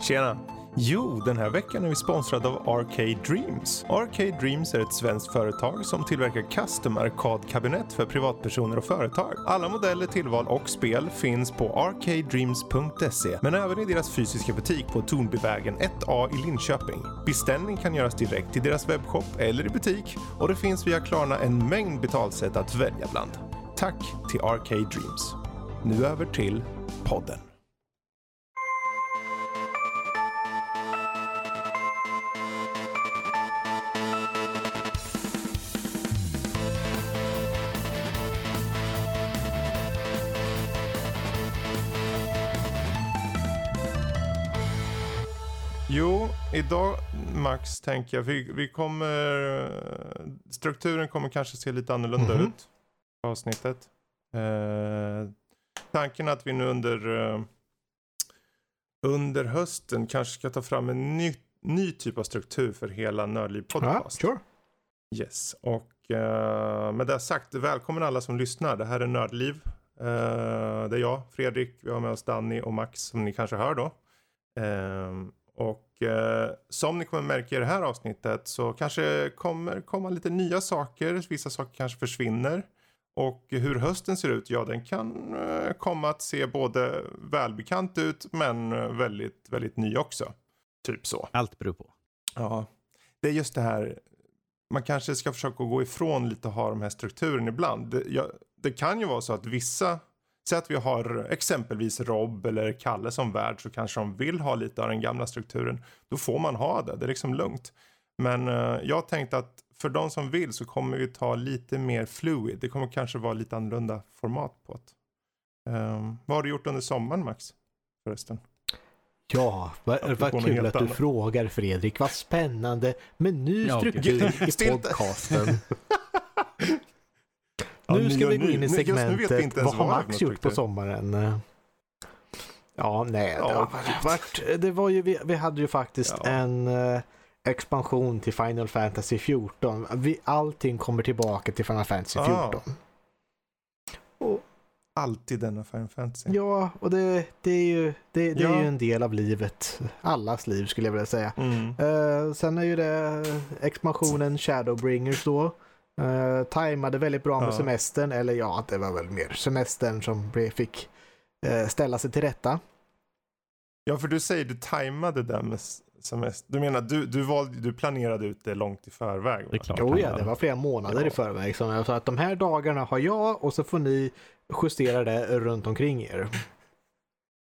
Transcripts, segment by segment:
Tjena! Jo, den här veckan är vi sponsrade av Arcade Dreams. Arcade Dreams är ett svenskt företag som tillverkar custom arkadkabinett för privatpersoner och företag. Alla modeller, tillval och spel finns på arcadedreams.se men även i deras fysiska butik på Tornbyvägen 1A i Linköping. Beställning kan göras direkt i deras webbshop eller i butik och det finns via Klarna en mängd betalsätt att välja bland. Tack till Arcade Dreams. Nu över till podden. Idag Max tänker jag, vi, vi kommer, strukturen kommer kanske se lite annorlunda Mhm. ut på avsnittet. Eh, tanken att vi nu under, eh, under hösten kanske ska ta fram en ny, ny typ av struktur för hela Nördliv podcast. sure. Yes, och eh, med det sagt, välkommen alla som lyssnar. Det här är Nördliv. Eh, det är jag, Fredrik, vi har med oss Danny och Max som ni kanske hör då. Ehm, och eh, som ni kommer märka i det här avsnittet så kanske kommer komma lite nya saker. Vissa saker kanske försvinner. Och hur hösten ser ut, ja den kan eh, komma att se både välbekant ut men väldigt, väldigt ny också. Typ så. Allt beror på. Ja, det är just det här. Man kanske ska försöka gå ifrån lite och ha de här strukturen ibland. Det, ja, det kan ju vara så att vissa, säg att vi har exempelvis Rob eller Kalle som värd så kanske de vill ha lite av den gamla strukturen. Då får man ha det, det är liksom lugnt. Men eh, jag tänkte att för de som vill så kommer vi ta lite mer fluid. Det kommer kanske vara lite annorlunda format på det. Um, vad har du gjort under sommaren Max? Förresten. Ja, vad, vad kul att du annat. frågar Fredrik. Vad spännande med ny Ja, struktur i podcasten. Ja, nu ska och vi gå in i segmentet Vad har Max gjort på sommaren? Ja, nej, Ja, det, har varit, det var ju, vi, vi hade ju faktiskt Ja. en eh, expansion till Final Fantasy 14. Vi, allting kommer tillbaka till Final Fantasy Ah. 14. Alltid denna Final Fantasy. Ja, och det, det är, ju, det, det Ja. är ju en del av livet. Allas liv skulle jag vilja säga. Mm. Eh, sen är ju det expansionen Shadowbringers då. Uh, tajmade väldigt bra med Ja. semestern, eller ja, det var väl mer semestern som fick eh, ställa sig till rätta. Ja, för du säger du tajmade det med s- semester. Du menar du, du, valde, du planerade ut det långt i förväg? Det är va? klart. Jo, ja, det var flera månader Ja. i förväg. Så jag sa att de här dagarna har jag och så får ni justera det runt omkring er.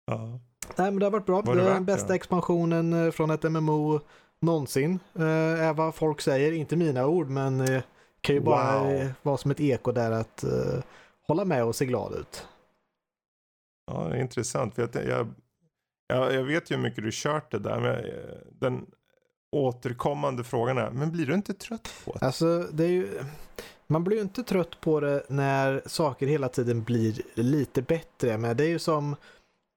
Ja. Nej, men det har varit bra. Var det det är den det bästa då? expansionen eh, från ett MMO någonsin. Eh, är vad folk säger, inte mina ord, men eh, kan ju bara Wow. eh, vara som ett eko där att eh, hålla med och se glad ut. ja, intressant. För jag, jag, jag, jag vet ju hur mycket du kört det där. Men eh, den återkommande frågan är, men blir du inte trött på det? Alltså, det är ju... Man blir ju inte trött på det när saker hela tiden blir lite bättre. Men det är ju som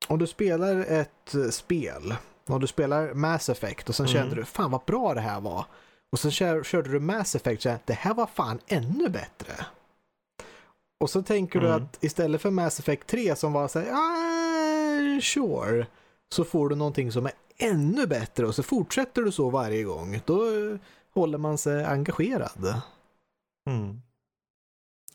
om du spelar ett spel. Om du spelar Mass Effect och sen Mm. kände du fan vad bra det här var. Och sen kör, körde du Mass Effect kände det här var fan ännu bättre. Och så tänker du Mm. att istället för Mass Effect 3 som var så här, ah, sure. Så får du någonting som är ännu bättre och så fortsätter du så varje gång. Då håller man sig engagerad. Mm.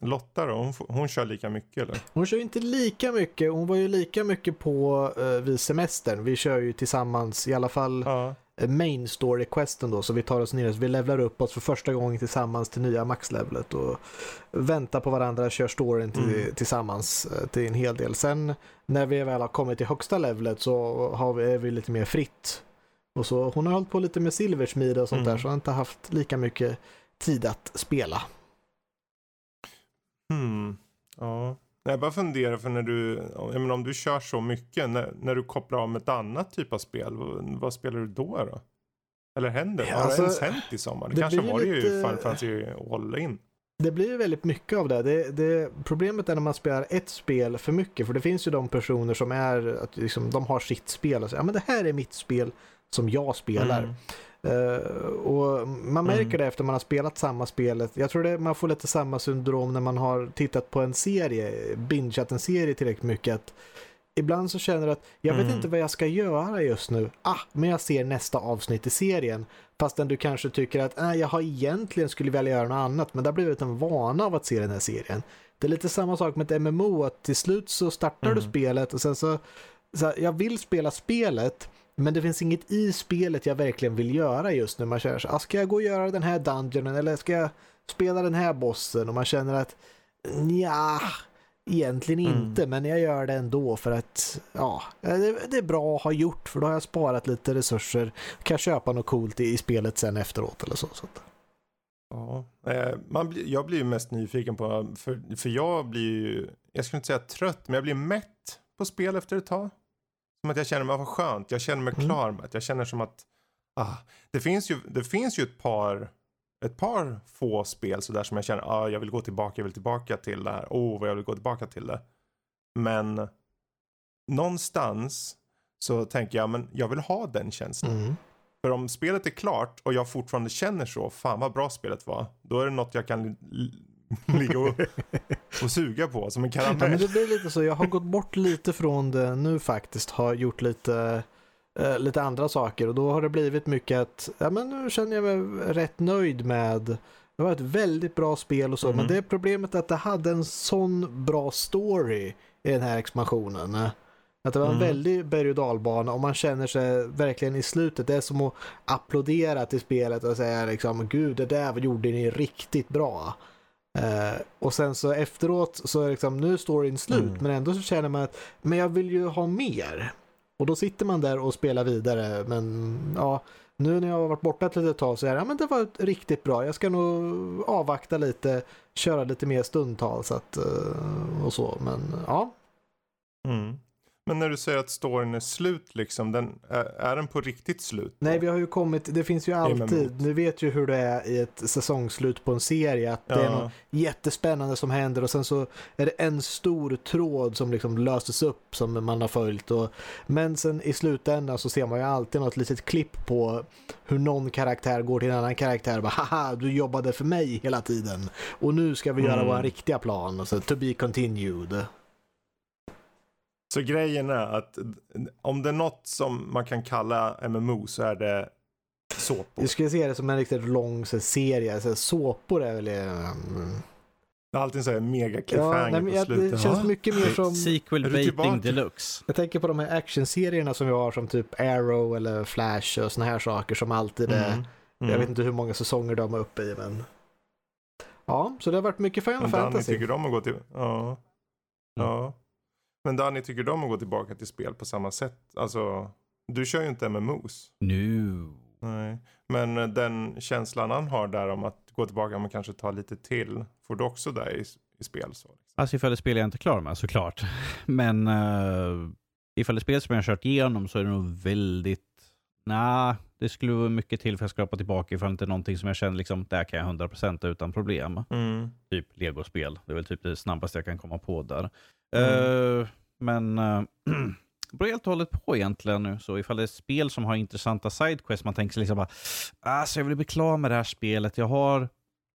Lotta då? Hon, hon kör lika mycket eller? Hon kör inte lika mycket. Hon var ju lika mycket på uh, vid semestern. Vi kör ju tillsammans i alla fall Ja. Main story questen då. Så vi tar oss ner, så vi levlar upp oss för första gången tillsammans till nya maxlevlet och väntar på varandra, kör storyn till, Mm. tillsammans eh, till en hel del. Sen när vi väl har kommit till högsta levlet så har vi, är vi lite mer fritt. Och så hon har hållit på lite med silversmide och sånt Mm. där så har inte haft lika mycket tid att spela. Hmm. Ja. Nej, Jag bara funderar för när du, jag menar, om du kör så mycket, när, när du kopplar av med ett annat typ av spel, vad, vad spelar du då då? Eller händer? Ja, Har alltså, det ens hänt i sommar? Det, det kanske var det ju lite- Final Fantasy All In. Det blir ju väldigt mycket av det. Det, det. Problemet är när man spelar ett spel för mycket, för det finns ju de personer som är, att liksom, de har sitt spel och säger, ja men det här är mitt spel som jag spelar. Mm. Eh, och man märker Mm. det efter man har spelat samma spelet. Jag tror det, man får lite samma syndrom när man har tittat på en serie, bingeat en serie tillräckligt mycket. Att ibland så känner du att jag vet Mm. inte vad jag ska göra just nu. Ah, men jag ser nästa avsnitt i serien. Fastän du kanske tycker att nej, jag har egentligen skulle vilja göra något annat, men det har blivit en vana av att se den här serien. Det är lite samma sak med ett MMO, att till slut så startar du Mm. spelet och sen så, så här, jag vill spela spelet, men det finns inget i spelet jag verkligen vill göra just nu. Man känner så ah, ska jag gå och göra den här dungeonen eller ska jag spela den här bossen? Och man känner att ja, egentligen Mm. inte, men jag gör det ändå för att ja, det, det är bra att ha gjort för då har jag sparat lite resurser. Kan köpa något coolt i, i spelet sen efteråt eller så. så. Ja, eh, man jag blir ju mest nyfiken på, för, för jag blir ju, jag skulle inte säga trött, men jag blir mätt på spel efter ett tag. Som att jag känner mig, vad skönt, jag känner mig Mm. klar med det. Jag känner som att, ah, det finns ju, det finns ju ett par, ett par få spel sådär som jag känner, ah, jag vill gå tillbaka, jag vill tillbaka till det här, oh vad jag vill gå tillbaka till det. Men någonstans så tänker jag, men jag vill ha den känslan. Mm. För om spelet är klart och jag fortfarande känner så, fan vad bra spelet var. Då är det något jag kan ligga och, och suga på som en Ja, men karamell. det blir lite så. Jag har gått bort lite från det nu faktiskt. Har gjort lite, eh, lite andra saker och då har det blivit mycket att ja, men nu känner jag mig rätt nöjd med det var ett väldigt bra spel och så, Mhm. men det är problemet att det hade en sån bra story i den här expansionen. Att det var en Mm. väldig berg och dalbana och man känner sig verkligen i slutet. Det är som att applådera till spelet och säga liksom gud det där gjorde ni riktigt bra. Eh, och sen så efteråt så är liksom nu storyn slut Mm. men ändå så känner man att men jag vill ju ha mer. Och då sitter man där och spelar vidare men ja nu när jag har varit borta ett litet tag så är det, ja men det var riktigt bra. Jag ska nog avvakta lite, köra lite mer stundtals att, eh, och så men ja. Mm. Men när du säger att storyn är slut liksom, den, är, är den på riktigt slut? Nej, vi har ju kommit, det finns ju alltid, du vet ju hur det är i ett säsongslut på en serie, att det är något ja. jättespännande som händer och sen så är det en stor tråd som liksom löses upp som man har följt. Och, men sen i slutändan så ser man ju alltid något litet klipp på hur någon karaktär går till en annan karaktär och bara haha du jobbade för mig hela tiden och nu ska vi göra Mm. vår riktiga plan. Och så, to be continued. Så grejen är att om det är något som man kan kalla MMO så är det såpor. Jag skulle se det som en riktigt lång så, serie. Så, såpor är väl... mm, Det är alltid så här mega Ja, cliffhanger nej, men på jag, slutet. det känns Ja. mycket mer som... Sequel du baiting deluxe. Jag tänker på de här actionserierna som vi har som typ Arrow eller Flash och såna här saker som alltid är... Mm. Jag Mm. vet inte hur många säsonger de är uppe i men... Ja, så det har varit mycket Final Men Danny Fantasy. tycker om att gå till... Ja. ja. Men Danny tycker de om att gå tillbaka till spel på samma sätt. Alltså, du kör ju inte MMOs. Nu. Nej. Men eh, den känslan han har där om att gå tillbaka men kanske ta lite till. Får du också där i, i spel så? Alltså ifall det spel jag inte klar med såklart. Men uh, ifall det spel som jag har kört igenom så är det nog väldigt... Nej, det skulle vara mycket till för att skrapa tillbaka ifall det inte är någonting som jag känner liksom, där kan jag 100% utan problem. Mm. Typ Lego-spel. Det är väl typ det snabbaste jag kan komma på där. Mm. Eh, men uh, det beror helt och hållet på egentligen nu. Så ifall det är spel som har intressanta sidequests, man tänker sig liksom bara, alltså jag vill bli klar med det här spelet. Jag har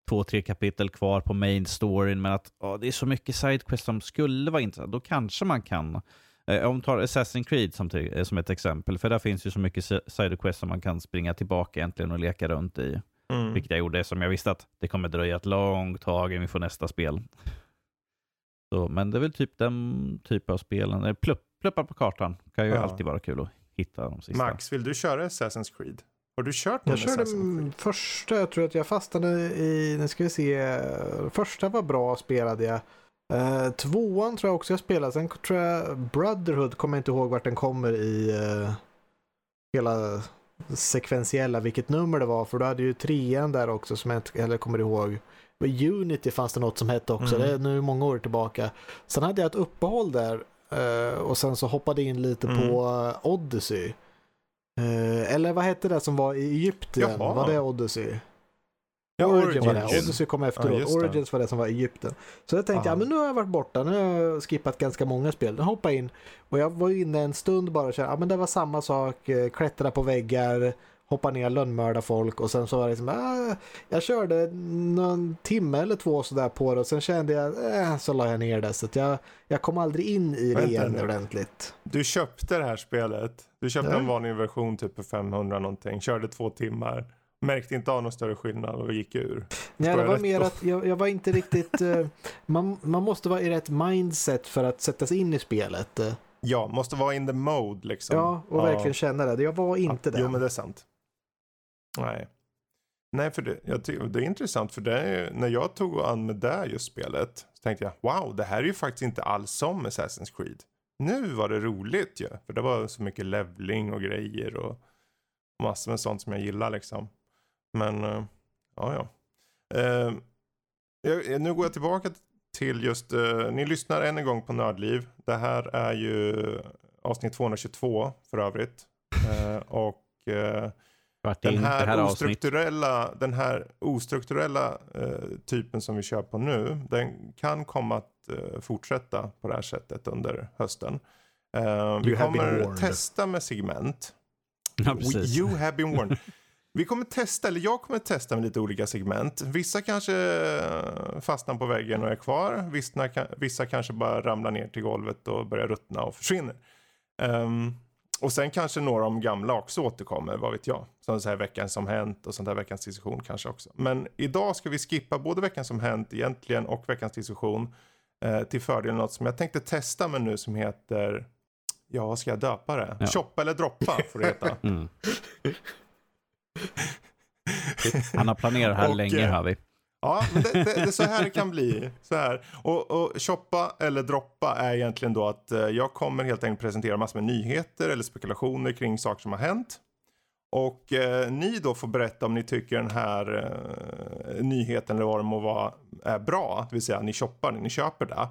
två, tre kapitel kvar på main storyn, men att åh, det är så mycket sidequests som skulle vara intressant. Då kanske man kan. Eh, om vi tar Assassin's Creed som, till, eh, som ett exempel, för där finns ju så mycket si- sidequests som man kan springa tillbaka egentligen och leka runt i. Mm. Vilket jag gjorde som jag visste att det kommer dröja ett långt tag innan vi får nästa spel. Så, men det är väl typ den typen av spelen. Eh, Plupp, pluppar på kartan kan ju Ja. alltid vara kul att hitta de sista. Max, vill du köra Assassin's Creed? Har du kört någon Jag körde Creed? första, jag tror att jag fastnade i, nu ska vi se, första var bra spelade jag. Eh, tvåan tror jag också jag spelade, sen tror jag Brotherhood, kommer jag inte ihåg vart den kommer i uh, hela sekventiella, vilket nummer det var, för du hade ju trean där också som jag inte heller kommer ihåg. Unity fanns det något som hette också, Mm. det är nu många år tillbaka. Sen hade jag ett uppehåll där eh, och sen så hoppade in lite Mm. på eh, Odyssey. Eh, eller vad hette det som var i Egypten? Jaha. Var det Odyssey? Ja, Origin var det. Odyssey kom Ja, efteråt. det. Origins var det som var i Egypten. Så jag tänkte, Ja. ja men nu har jag varit borta. Nu har jag skippat ganska många spel. Nu hoppar jag in. Och jag var inne en stund bara och kände, ja men det var samma sak. Klättra på väggar. Hoppa ner, lönnmörda folk och sen så var det liksom, ah, jag körde någon timme eller två sådär på det och sen kände jag, eh, så la jag ner det så att jag, jag kom aldrig in i det igen ordentligt. Du köpte det här spelet. Du köpte Ja. en vanlig version typ för 500 någonting. Körde två timmar. Märkte inte av någon större skillnad och gick ur. Nej, det var mer då? att jag, jag var inte riktigt, eh, man, man måste vara i rätt mindset för att sätta sig in i spelet. Ja, måste vara in the mode liksom. Ja, och verkligen känna det. Jag var inte ja. det. Jo, men det är sant. Nej. Nej, för det, jag det är intressant för det är, när jag tog an med det just spelet så tänkte jag wow, det här är ju faktiskt inte alls som Assassin's Creed. Nu var det roligt ju, för det var så mycket levling och grejer och massor med sånt som jag gillar liksom. Men, uh, ja ja. Uh, jag, eh, nu går jag tillbaka till just, uh, ni lyssnar än en gång på Nördliv. Det här är ju avsnitt 222 för övrigt. Och den här, här ostrukturella, den här ostrukturella eh, typen som vi kör på nu, den kan komma att eh, fortsätta på det här sättet under hösten. Eh, vi kommer testa med segment. Ja, We, you have been warned. Vi kommer testa, eller jag kommer testa med lite olika segment. Vissa kanske eh, fastnar på väggen och är kvar. Vissa, vissa kanske bara ramlar ner till golvet och börjar ruttna och försvinner. Ehm, och sen kanske några av de gamla också återkommer, vad vet jag. Som så här veckan som hänt och sånt här veckans diskussion kanske också. Men idag ska vi skippa både veckan som hänt egentligen och veckans diskussion. Eh, till fördel något som jag tänkte testa med nu som heter, ja vad ska jag döpa det? Ja. Choppa eller droppa får det heta. Mm. Han har planerat här Och, länge, eh, hör vi. Ja, men det, det, det så här det kan bli. Så här. Och, och shoppa eller droppa är egentligen då att eh, jag kommer helt enkelt presentera massor med nyheter eller spekulationer kring saker som har hänt. Och eh, ni då får berätta om ni tycker den här eh, nyheten eller vad det må vara är bra. Det vill säga ni shoppar, ni köper det.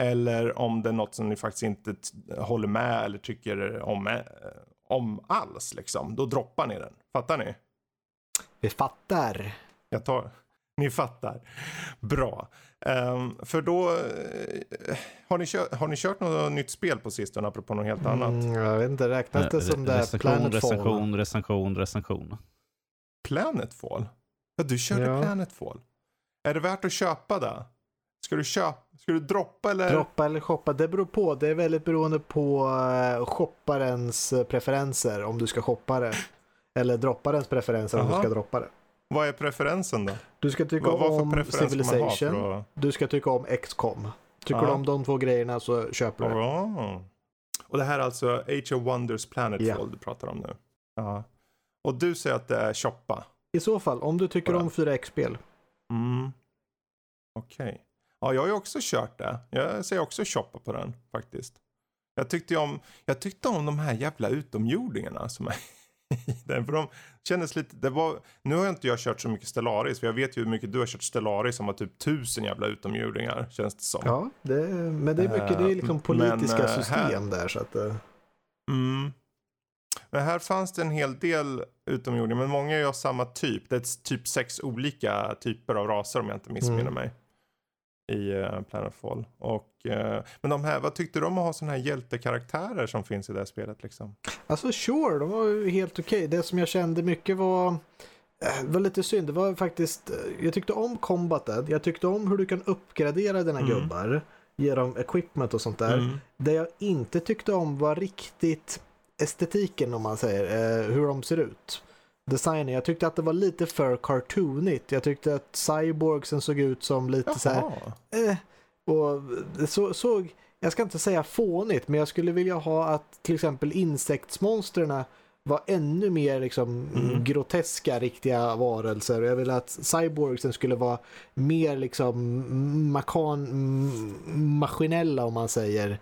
Eller om det är något som ni faktiskt inte håller med eller tycker om, eh, om alls. Liksom. Då droppar ni den. Fattar ni? Vi fattar. Jag tar, ni fattar. Bra. Ehm, för då, eh, har, ni kört, har ni kört något nytt spel på sistone apropå något helt annat? Mm, jag vet inte, räknas det som det Eh, recension, Planetfall? recension, recension, recension. Planetfall? Ja, du körde Ja. Planetfall. Är det värt att köpa det? Ska du köpa, ska du droppa eller? Droppa eller shoppa, det beror på. Det är väldigt beroende på eh, shopparens eh, preferenser om du ska shoppa det. Eller dropparens preferenser om Jaha. du ska droppa det. Vad är preferensen då? Du ska tycka Vad, vad om Civilization. att... Du ska tycka om XCOM. Tycker Ja. du om de två grejerna så köper du. Bra. Och det här är alltså Age of Wonders Planetfall Ja. du pratar om nu? Ja. Och du säger att det är shoppa? I så fall, om du tycker Ja. om 4X-spel. Mm. Okej. Ja, jag har ju också kört det. Jag säger också shoppa på den faktiskt. Jag tyckte om, jag tyckte om de här jävla utomjordingarna som är den. För de kändes lite, det var, nu har jag inte jag kört så mycket Stellaris. För jag vet ju hur mycket du har kört Stellaris som har typ tusen jävla utomjordingar. Känns det som. Ja, det, men det är mycket, det är liksom Eh, politiska men, eh, system där så att... eh, Mm. Men här fanns det en hel del utomjordingar. Men många är ju av samma typ. Det är typ sex olika typer av raser om jag inte missminner Mm. mig. I uh, Planetfall. Och, eh, men de här, vad tyckte du om att ha sådana här hjältekaraktärer som finns i det här spelet liksom? Alltså sure, de var ju helt okej. Det som jag kände mycket var, eh, var lite synd. Det var faktiskt, eh, jag tyckte om combatet. Jag tyckte om hur du kan uppgradera dina Mm. gubbar. Ge dem equipment och sånt där. Mm. Det jag inte tyckte om var riktigt estetiken om man säger, eh, hur de ser ut. Designen, jag tyckte att det var lite för cartoonigt. Jag tyckte att cyborgsen såg ut som lite så här, Jaha. eh, och det så, såg, jag ska inte säga fånigt, men jag skulle vilja ha att till exempel insektsmonstren var ännu mer liksom Mm. groteska riktiga varelser. Jag vill att cyborgsen skulle vara mer liksom makan, maskinella om man säger.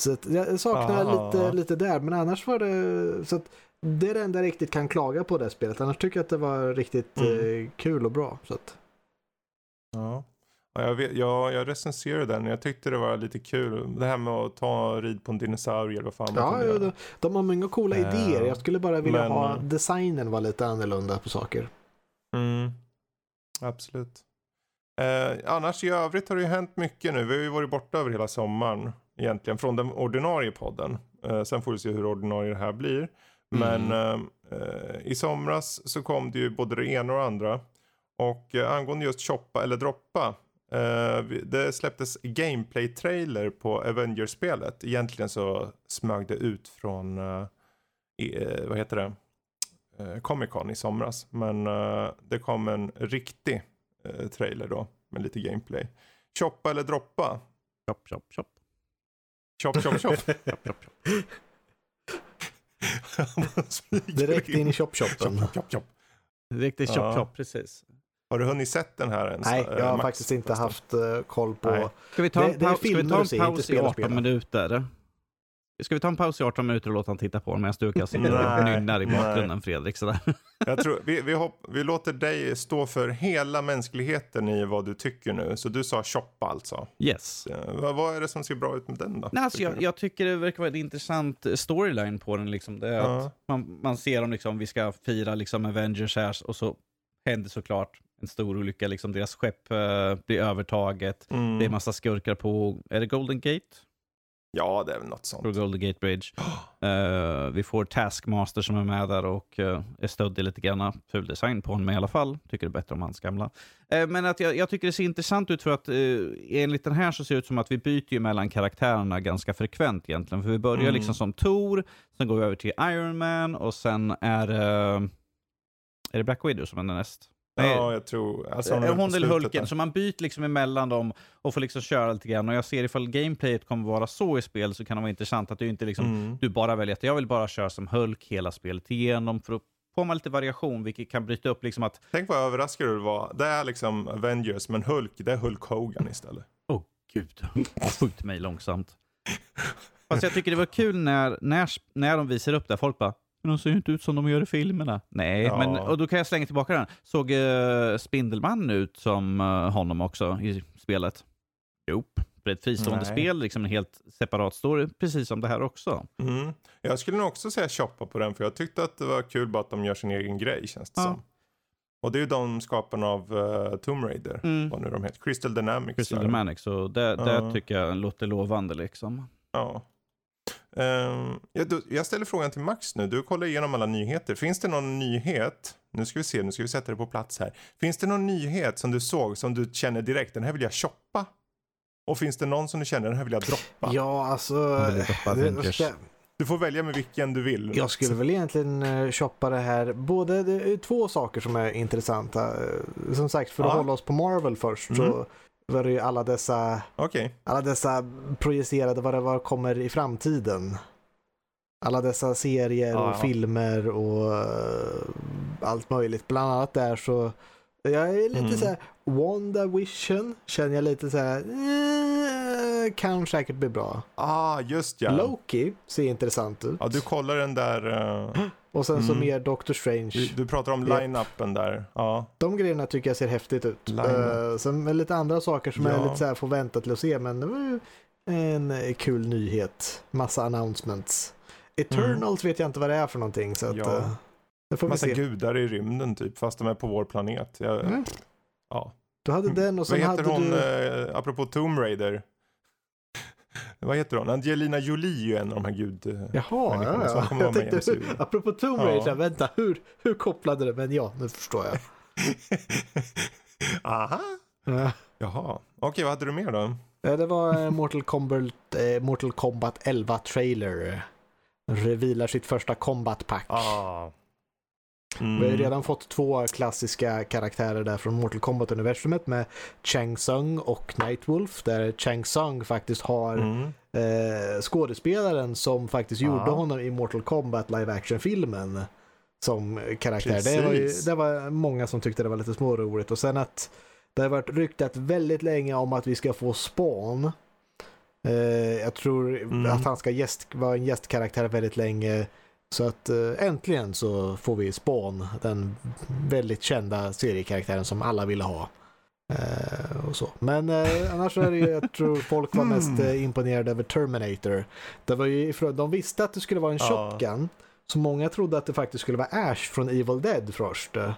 Så jag saknar Aha. lite, lite där, men annars var det så att det är det enda jag riktigt kan klaga på det spelet. Annars tycker jag att det var riktigt Mm. eh, kul och bra. Så att, Ja. Ja, jag, vet, jag, jag recenserade den. Jag tyckte det var lite kul. Det här med att ta rid på en dinosaurie eller vad fan Ja, ja, de, de har många coola Eh, idéer. Jag skulle bara vilja men- ha designen var lite annorlunda på saker. Mm. Absolut. Eh, annars i övrigt har det ju hänt mycket nu. Vi har ju varit borta över hela sommaren egentligen från den ordinarie podden. Eh, sen får vi se hur ordinarie det här blir. Men eh, eh, i somras så kom det ju både det ena och det andra. Och eh, angående just shoppa eller droppa. Eh, det släpptes gameplay-trailer på Avengers-spelet. Egentligen så smög det ut från, eh, eh, vad heter det, Comic Con i somras. Men det kom en riktig trailer då med lite gameplay. Shoppa eller droppa? Chop, chop, chop. Chop, chop, chop. chop, chop, chop. Direkt in i shop-shoppen. Chop, chop, chop. Riktigt chop, Ja. chop, precis. Har du hunnit sett den här ens? Nej, eh, jag har Max, faktiskt inte haft eh, koll på... Nej. Ska vi ta Det- en, det paus, ska vi ta en paus i spel och 18 spela. minuter? Ska vi ta en paus i 18 minuter och låta han titta på medan du kan sitta och Nej, nynnar i bakgrunden Fredrik? Sådär. Jag tror, vi, vi, hopp, vi låter dig stå för hela mänskligheten i vad du tycker nu. Så du sa shoppa alltså. Yes. Eh, vad, är det som ser bra ut med den då? Nej, alltså, tycker jag, jag tycker det verkar vara en intressant storyline på den. Liksom. Det är Ja. att man, man ser dem, liksom, vi ska fira liksom, Avengers här och så händer såklart en stor olycka. Liksom, deras skepp eh, blir övertaget. Mm. Det är massa skurkar på, är det Golden Gate? Ja, det är väl något På sånt. Golden Gate Bridge. Eh, vi får Taskmaster som är med där och uh, är stöddig lite grann. Ful design på honom i alla fall. Tycker det är bättre om hans gamla. Eh, men att jag, jag tycker det ser intressant ut för att uh, enligt den här så ser det ut som att vi byter mellan karaktärerna ganska frekvent egentligen. För vi börjar Mm. liksom som Thor, sen går vi över till Iron Man och sen är är det Black Widow som är näst? Nej, Ja, jag tror... Alltså, på hon eller Hulken, där. så man byter liksom emellan dem och får liksom köra lite grann. Och jag ser ifall gameplayet kommer vara så i spel så kan det vara intressant att du inte liksom, Mm. du bara väljer att jag vill bara köra som Hulk hela spelet igenom för att få man lite variation, vilket kan bryta upp liksom att Tänk vad överraskad du var. Det är liksom Avengers, men Hulk, det är Hulk Hogan istället. Åh gud, skjut mig långsamt. Fast jag tycker det var kul när, när, när de visar upp det, folk bara men de ser ju inte ut som de gör i filmerna. Nej, Ja. men, och då kan jag slänga tillbaka den. Såg uh, Spindelman ut som eh, honom också i spelet? Jo, för ett fristående Nej. spel, liksom en helt separat story, precis som det här också. Mm. Jag skulle nog också säga shoppa på den, för jag tyckte att det var kul bara att de gör sin egen grej, känns det Ja. som. Och det är ju de skaparna av uh, Tomb Raider, Mm. vad nu de heter. Crystal Dynamics. Crystal. Dynamics, så det, det Ja. tycker jag låter lovande liksom. Ja. Ehm, jag, då- jag ställer frågan till Max nu. Du kollar igenom alla nyheter. Finns det någon nyhet? Nu ska vi se, nu ska vi sätta det på plats här. Finns det någon nyhet som du såg som du känner direkt, den här vill jag shoppa? Och finns det någon som du känner, den här vill jag droppa? Ja, alltså... Droppa det- ska- Du får välja med vilken du vill. Jag skulle väl egentligen eh, shoppa det här. Både det är två saker som är intressanta. Eh, Som sagt, för att Ja. hålla oss på Marvel först så Mm. Var det ju alla dessa, Okej. alla dessa projicerade vad det var kommer i framtiden. Alla dessa serier och ja. filmer och eh, allt möjligt. Bland annat där så jag är lite Mm. så här WandaVision känner jag lite så här eh, kan säkert bli bra. Ah, just ja. Loki ser intressant ut. Ja, du kollar den där. eh, Och sen så Mm. mer Doctor Strange. du, du pratar om line-upen där. Ja. De grejerna tycker jag ser häftigt ut. Uh, sen lite andra saker som Ja. jag lite så här får vänta till att se, men det var ju en kul nyhet. Massa announcements. Eternals vet jag inte vad det är för någonting, så att, Mm. Ja. det får vi Massa se. gudar i rymden typ, fast de är på vår planet. Jag, Mm. ja. Du hade den och Vad sen heter hade hon, du... eh, apropå Tomb Raider? Vad heter hon? Angelina Jolie är ju en av de här gud... Jaha, människorna ja, ja. Jag tänkte, MCU. apropå Tomb Ja. Raider, här, vänta, hur, hur kopplade det? Men ja, nu förstår jag. Aha. Ja. Jaha. Okej, vad hade du mer då? Ja, Det var eh, Mortal Kombat, eh, Mortal Kombat 11 trailer. Revilar sitt första combat pack. Ah. Vi har redan fått två klassiska karaktärer där från Mortal Kombat-universumet med Chang Sung och Nightwolf. Där Chang Sung faktiskt har Mm. eh, skådespelaren som faktiskt Ja. gjorde honom i Mortal Kombat live action-filmen som karaktär. Det var, ju, det var många som tyckte det var lite småroligt. Och sen att det har varit ryktat väldigt länge om att vi ska få Spawn. Eh, jag tror Mm. att han ska gäst, vara en gästkaraktär väldigt länge. Så att eh, äntligen så får vi Spawn, den väldigt kända seriekaraktären som alla ville ha. Eh, och så. Men eh, annars är det ju, jag tror folk var mest Mm. eh, imponerade över Terminator. Det var ju, de visste att det skulle vara en Ja. shotgun, så många trodde att det faktiskt skulle vara Ash från Evil Dead först. Eh,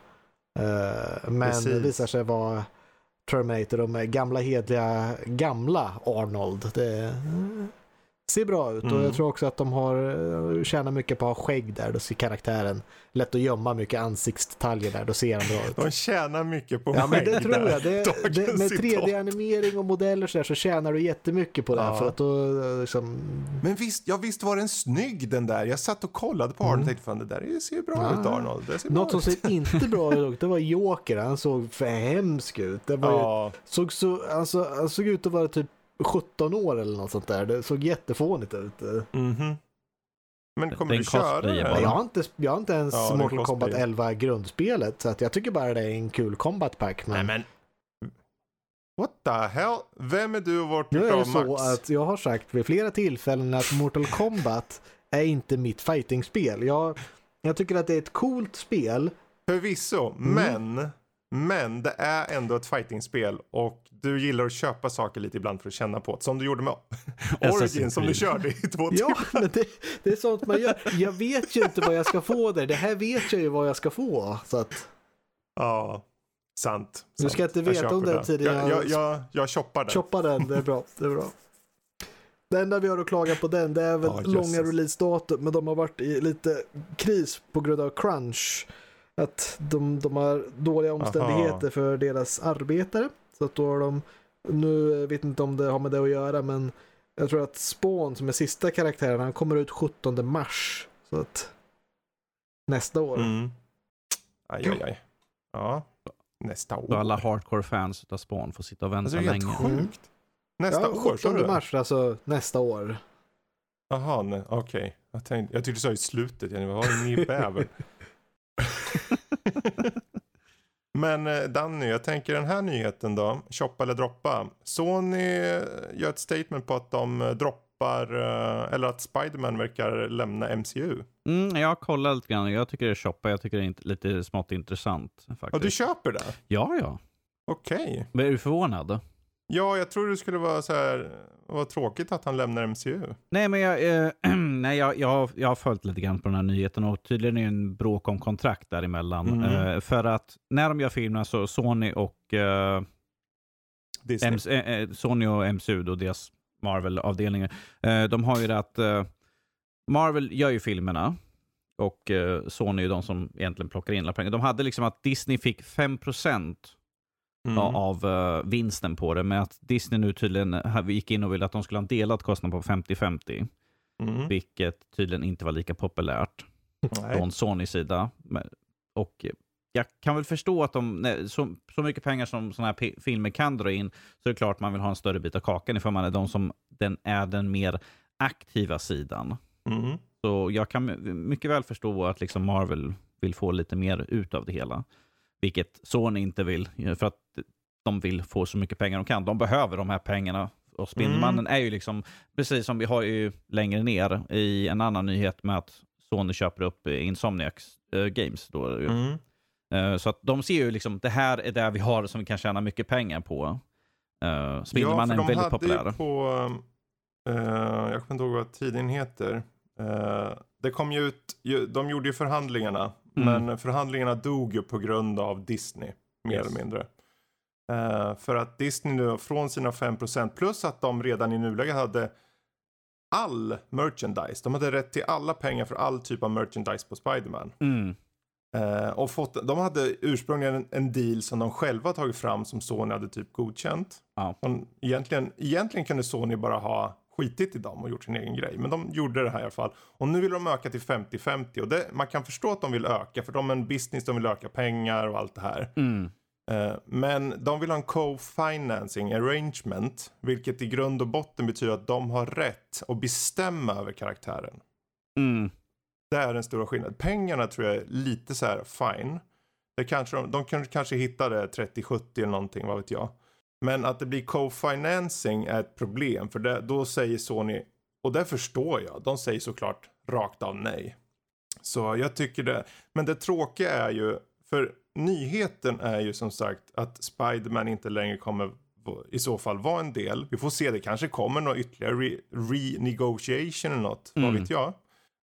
men Precis. det visar sig vara Terminator, de gamla hedliga gamla Arnold. Det, ser bra ut och Mm. jag tror också att de har eh, tjänar mycket på att ha skägg där. Då ser karaktären lätt att gömma mycket ansiktsdetaljer där. Då ser han bra ut. De tjänar mycket på Ja men det skägg tror jag. Det, det, med citat. 3D-animering och modeller så, där, så tjänar du jättemycket på det. Ja. För att då eh, liksom, Men visst, ja, visst var den snygg den där. Jag satt och kollade på Arnold och tänkte fan det där ser ju bra Mm. Ja. ut Arnold. Det ser något som ser inte bra ut det var Joker. Han såg för hemsk ut. Det var ju, Ja, såg så, alltså, han såg ut att vara typ 17 år eller något sånt där. Det såg jättefånigt ut. mhm. Men Det- kommer du köra det? bara. Jag har, inte, jag har inte ens Ja, Mortal. Kombat 11 grundspelet. Så att jag tycker bara det är en kul combat pack. Men, Nej men. What the hell? Vem är du och vart nu är det så Max? att jag har sagt vid flera tillfällen att Mortal Kombat är inte mitt fightingspel. Jag, jag tycker att det är ett coolt spel. Förvisso, Mm. men. Men det är ändå ett fightingspel och du gillar att köpa saker lite ibland för att känna på det. Som du gjorde med Origin som du körde i två timmar. Ja, men det, det är sånt man gör. Jag vet ju inte vad jag ska få där. Det här vet jag ju vad jag ska få. Så att, Ja, sant. Du ska inte veta om den det. tiden Jag, jag- jag, jag, shoppar den. choppa den, det är bra. Det är bra. Det enda vi har att klaga på den, det är väl jösses. långa releasedatum, men de har varit i lite kris på grund av crunch. Att de, de har dåliga omständigheter för deras arbetare. Så att då har de, nu jag vet inte om det har med det att göra, men jag tror att Spawn som är sista karaktären, han kommer ut 17 mars. Så att nästa år. Mm. Aj, aj, aj. Ja, nästa år. Så alla hardcore-fans utav Spawn får sitta och vänta Alltså det är helt länge. sjukt. Nästa ja, år, sa 17 du? mars, alltså nästa år. Jaha, nej, okej. Jag, tänkte, jag tyckte du sa i slutet. Jag var ny bäver. Men eh, Danny, jag tänker den här nyheten då. Shoppa eller droppa. Sony eh, gör ett statement på att de eh, droppar, eller att Spiderman verkar lämna MCU. Mm, jag har kollat lite grann. Jag tycker det är shoppa. Jag tycker det är lite smått intressant. Faktiskt. Och du köper det? Ja, ja. Okej. Men Är du förvånad? Ja, jag tror det skulle vara så här, vad tråkigt att han lämnar MCU. Nej, men jag, eh, nej, jag, jag, har- jag har följt lite grann på den här nyheten och tydligen är det en bråk om kontrakt däremellan. Mm. Eh, för att när de gör filmerna så Sony och eh. MC, eh, eh, Sony och MCU, då deras Marvel-avdelningar, eh, de har ju det att Marvel gör ju filmerna och Sony är de som egentligen plockar in alla pengar. De hade liksom att Disney fick 5% Mm. av eh, vinsten på det, men att Disney nu tydligen eh, gick in och ville att de skulle ha en delad kostnad på 50-50, Mm. vilket tydligen inte var lika populärt Nej. från Sonys sida. Och jag kan väl förstå att de, nej, så, så mycket pengar som sådana här filmer kan dra in, så är det klart man vill ha en större bit av kakan ifall man är de som den är den mer aktiva sidan. Mm. Så jag kan my- mycket väl förstå att liksom Marvel vill få lite mer ut av det hela. Vilket Sony inte vill, eh, för att de vill få så mycket pengar de kan. De behöver de här pengarna. Och Spindelmannen är ju liksom, precis som vi har ju längre ner i en annan nyhet med att Sony köper upp eh, Insomniacs eh, Games. Då. Mm. Så att de ser ju liksom, det här är det vi har som vi kan tjäna mycket pengar på. Uh, Spindelmannen ja, är väldigt populär. På, eh, jag kommer inte ihåg vad tidningen heter. Eh, det kom ju ut, ju, de gjorde ju förhandlingarna. Mm. Men förhandlingarna dog ju på grund av Disney. Mer Yes. eller mindre. Eh, för att Disney nu från sina 5% plus att de redan i nuläget hade all merchandise. De hade rätt till alla pengar för all typ av merchandise på Spiderman. Mm. Eh, och fått, de hade ursprungligen en, en deal som de själva tagit fram som Sony hade typ godkänt. Ja. Som egentligen, egentligen kunde Sony bara ha skitit i dem och gjort sin egen grej. Men de gjorde det här i alla fall. Och nu vill de öka till 50-50. Och det, man kan förstå att de vill öka. För de är en business, de vill öka pengar och allt det här. Mm. Eh, men de vill ha en co-financing arrangement. Vilket i grund och botten betyder att de har rätt att bestämma över karaktären. Mm. Det är den stora skillnaden. Pengarna tror jag är lite så här fine. Det kanske, de, de kan kanske hitta det 30-70 eller någonting, vad vet jag. Men att det blir co-financing är ett problem. För det, då säger Sony, och det förstår jag, de säger såklart rakt av nej. Så jag tycker det. Men det tråkiga är ju, för nyheten är ju som sagt att Spiderman inte längre kommer i så fall vara en del. Vi får se, det kanske kommer någon ytterligare re- renegotiation eller något, vad Mm. vet jag.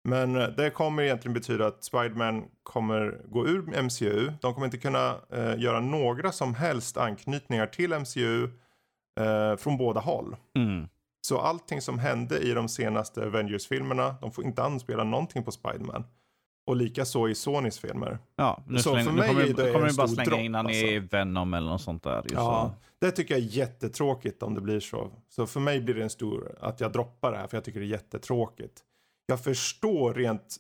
Men eh, det kommer egentligen betyda att Spiderman kommer gå ur MCU. De kommer inte kunna eh, göra några som helst anknytningar till MCU eh, från båda håll. Mm. Så allting som hände i de senaste Avengers-filmerna, de får inte anspela någonting på Spiderman. Och likaså i Sonys filmer. Ja, nu, Så släng, för nu mig kommer, är du- det kommer en bara slänga in han i Venom eller något sånt där. Ja, så. det tycker jag är jättetråkigt om det blir så. Så för mig blir det en stor, att jag droppar det här för jag tycker det är jättetråkigt. Jag förstår rent,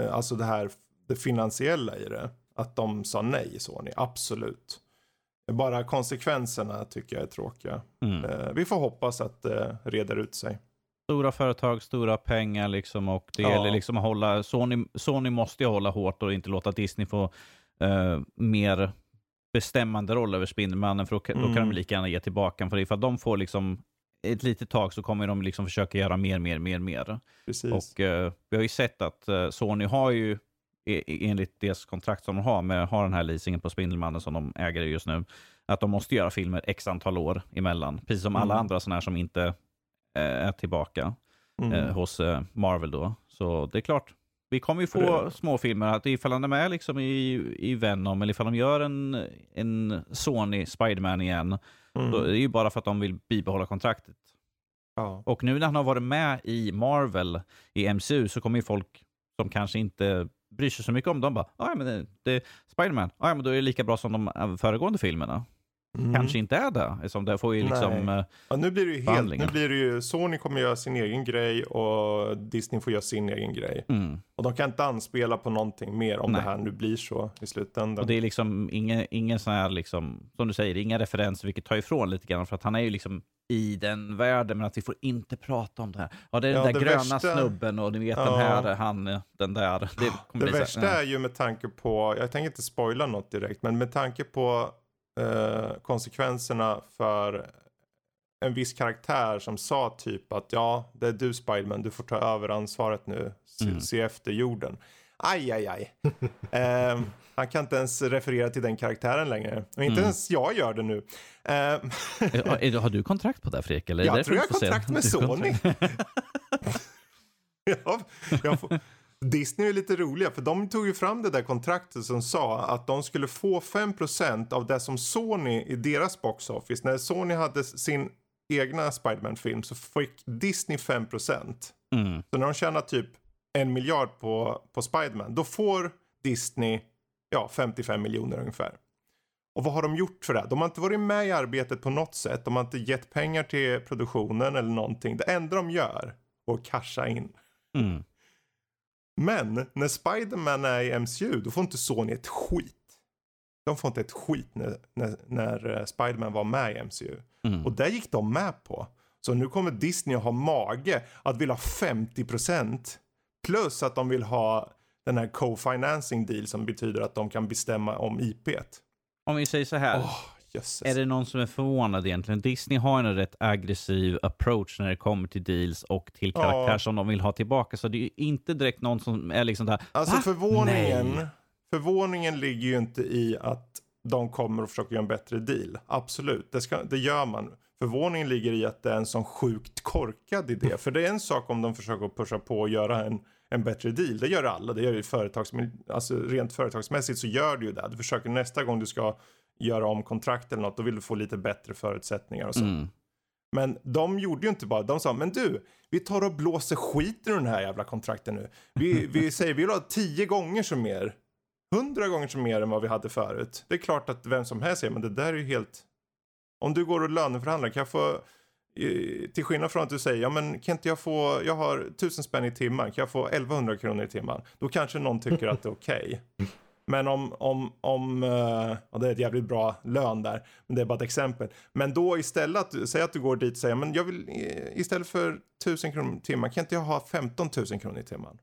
eh, alltså det här, det finansiella i det. Att de sa nej Sony, absolut. Bara konsekvenserna tycker jag är tråkiga. Mm. Eh, Vi får hoppas att det reder ut sig. Stora företag, stora pengar liksom och det Ja. gäller liksom att hålla, Sony, Sony måste ju hålla hårt och inte låta Disney få eh, mer bestämmande roll över Spindelmannen för då, kan- då kan Mm. de lika gärna ge tillbaka. För ifall de får liksom ett litet tag så kommer de liksom försöka göra mer, mer, mer, mer. Precis. Och eh, vi har ju sett att eh, Sony har ju e- e- enligt deras kontrakt som de har med har den här leasingen på Spindelmannen som de äger just nu, att de måste göra filmer x antal år emellan. Precis som alla Mm. andra sådana här som inte eh, är tillbaka Mm. eh, hos eh, Marvel då. Så det är klart, vi kommer ju få Det- små filmer att ifall han är med liksom i, i Venom eller ifall de gör en, en Sony Spiderman igen, Mm. då är det ju bara för att de vill bibehålla kontraktet. Ja. Och nu när han har varit med i Marvel, i MCU, så kommer ju folk som kanske inte bryr sig så mycket om dem bara, "Ah, ja men det, det är Spiderman, ah, ja men då är det lika bra som de äh, föregående filmerna. Mm. Kanske inte är det, eftersom det får ju liksom... Eh, Ja, nu blir det ju helt, nu blir det ju, Sony kommer göra sin egen grej och Disney får göra sin egen grej. Mm. Och de kan inte anspela på någonting mer om Nej. det här nu blir så i slutändan. Och det är liksom ingen, ingen sån här, liksom, som du säger, inga referenser, vilket tar ifrån lite grann, för att han är ju liksom i den världen, men att vi får inte prata om det här. Ja, det är Ja, den där gröna värsta- snubben och ni vet Ja. den här, han, den där. Det, Det värsta är ju med tanke på, jag tänker inte spoila något direkt, men med tanke på eh, konsekvenserna för en viss karaktär som sa typ att ja, det är du Spiderman, du får ta över ansvaret nu, se, Mm. se efter jorden. Aj, aj, aj. Ehm, han kan inte ens referera till den karaktären längre. Och inte Mm. ens jag gör det nu. Ehm, är- Har du kontrakt på det här Fredrik? Eller jag tror jag har kontrakt med Sony. kontrakt. ja, jag får... Disney är lite roliga för de tog ju fram det där kontraktet som sa att de skulle få 5% av det som Sony i deras box office. När Sony hade sin egna Spiderman-film så fick Disney 5%. Mm. Så när de tjänar typ en miljard på, på Spiderman då får Disney ja, 55 miljoner ungefär. Och vad har de gjort för det? De har inte varit med i arbetet på något sätt. De har inte gett pengar till produktionen eller någonting. Det enda de gör är att casha in. Mm. Men när Spiderman är i MCU då får inte Sony ett skit. De får inte ett skit när, när, när eh, Spiderman var med i MCU. Mm. Och det gick de med på. Så nu kommer Disney att ha mage att vilja ha 50% plus att de vill ha den här co-financing deal som betyder att de kan bestämma om IP't. Om vi säger så här. Åh, jösses. Är det någon som är förvånad egentligen? Disney har en rätt aggressiv approach när det kommer till deals och till Ja. karaktär som de vill ha tillbaka. Så det är ju inte direkt någon som är liksom där. Alltså "Va? förvåningen, Nej." förvåningen ligger ju inte i att de kommer att försöka göra en bättre deal. Absolut, det, ska, det gör man. Förvåningen ligger i att det är en sån sjukt korkad idé. För det är en sak om de försöker pusha på och göra en, en bättre deal. Det gör alla. Det gör ju företags, alltså rent företagsmässigt så gör du ju det. Du försöker nästa gång du ska göra om kontrakt eller något, då vill du få lite bättre förutsättningar och så. Mm. Men de gjorde ju inte bara, de sa men du, vi tar och blåser skiten ur den här jävla kontrakten nu. Vi, vi säger vi vill ha tio gånger så mer, hundra gånger så mer än vad vi hade förut. Det är klart att vem som helst säger, men det där är ju helt, om du går och löneförhandlar, kan jag få, till skillnad från att du säger, ja men kan inte jag få, jag har tusen spänn i timmen, kan jag få 1100 kronor i timmen? Då kanske någon tycker att det är okej. Men om, om, om, eh, och det är ett jävligt bra lön där, men det är bara ett exempel. Men då istället, säg att du går dit och säger, men jag vill eh, istället för 1000 kronor i timmen, kan inte jag ha 15 000 kronor i timmen?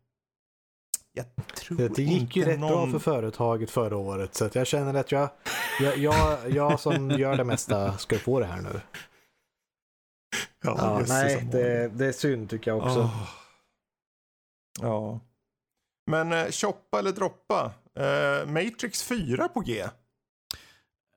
Jag tror Det, det gick ju rätt bra någon... för företaget förra året så att jag känner att jag, jag, jag, jag som gör det mesta ska få det här nu. Ja, Ja, nej, det, det är synd tycker jag också. Åh. Ja. Men eh, shoppa eller droppa? Eh, Matrix 4 på G.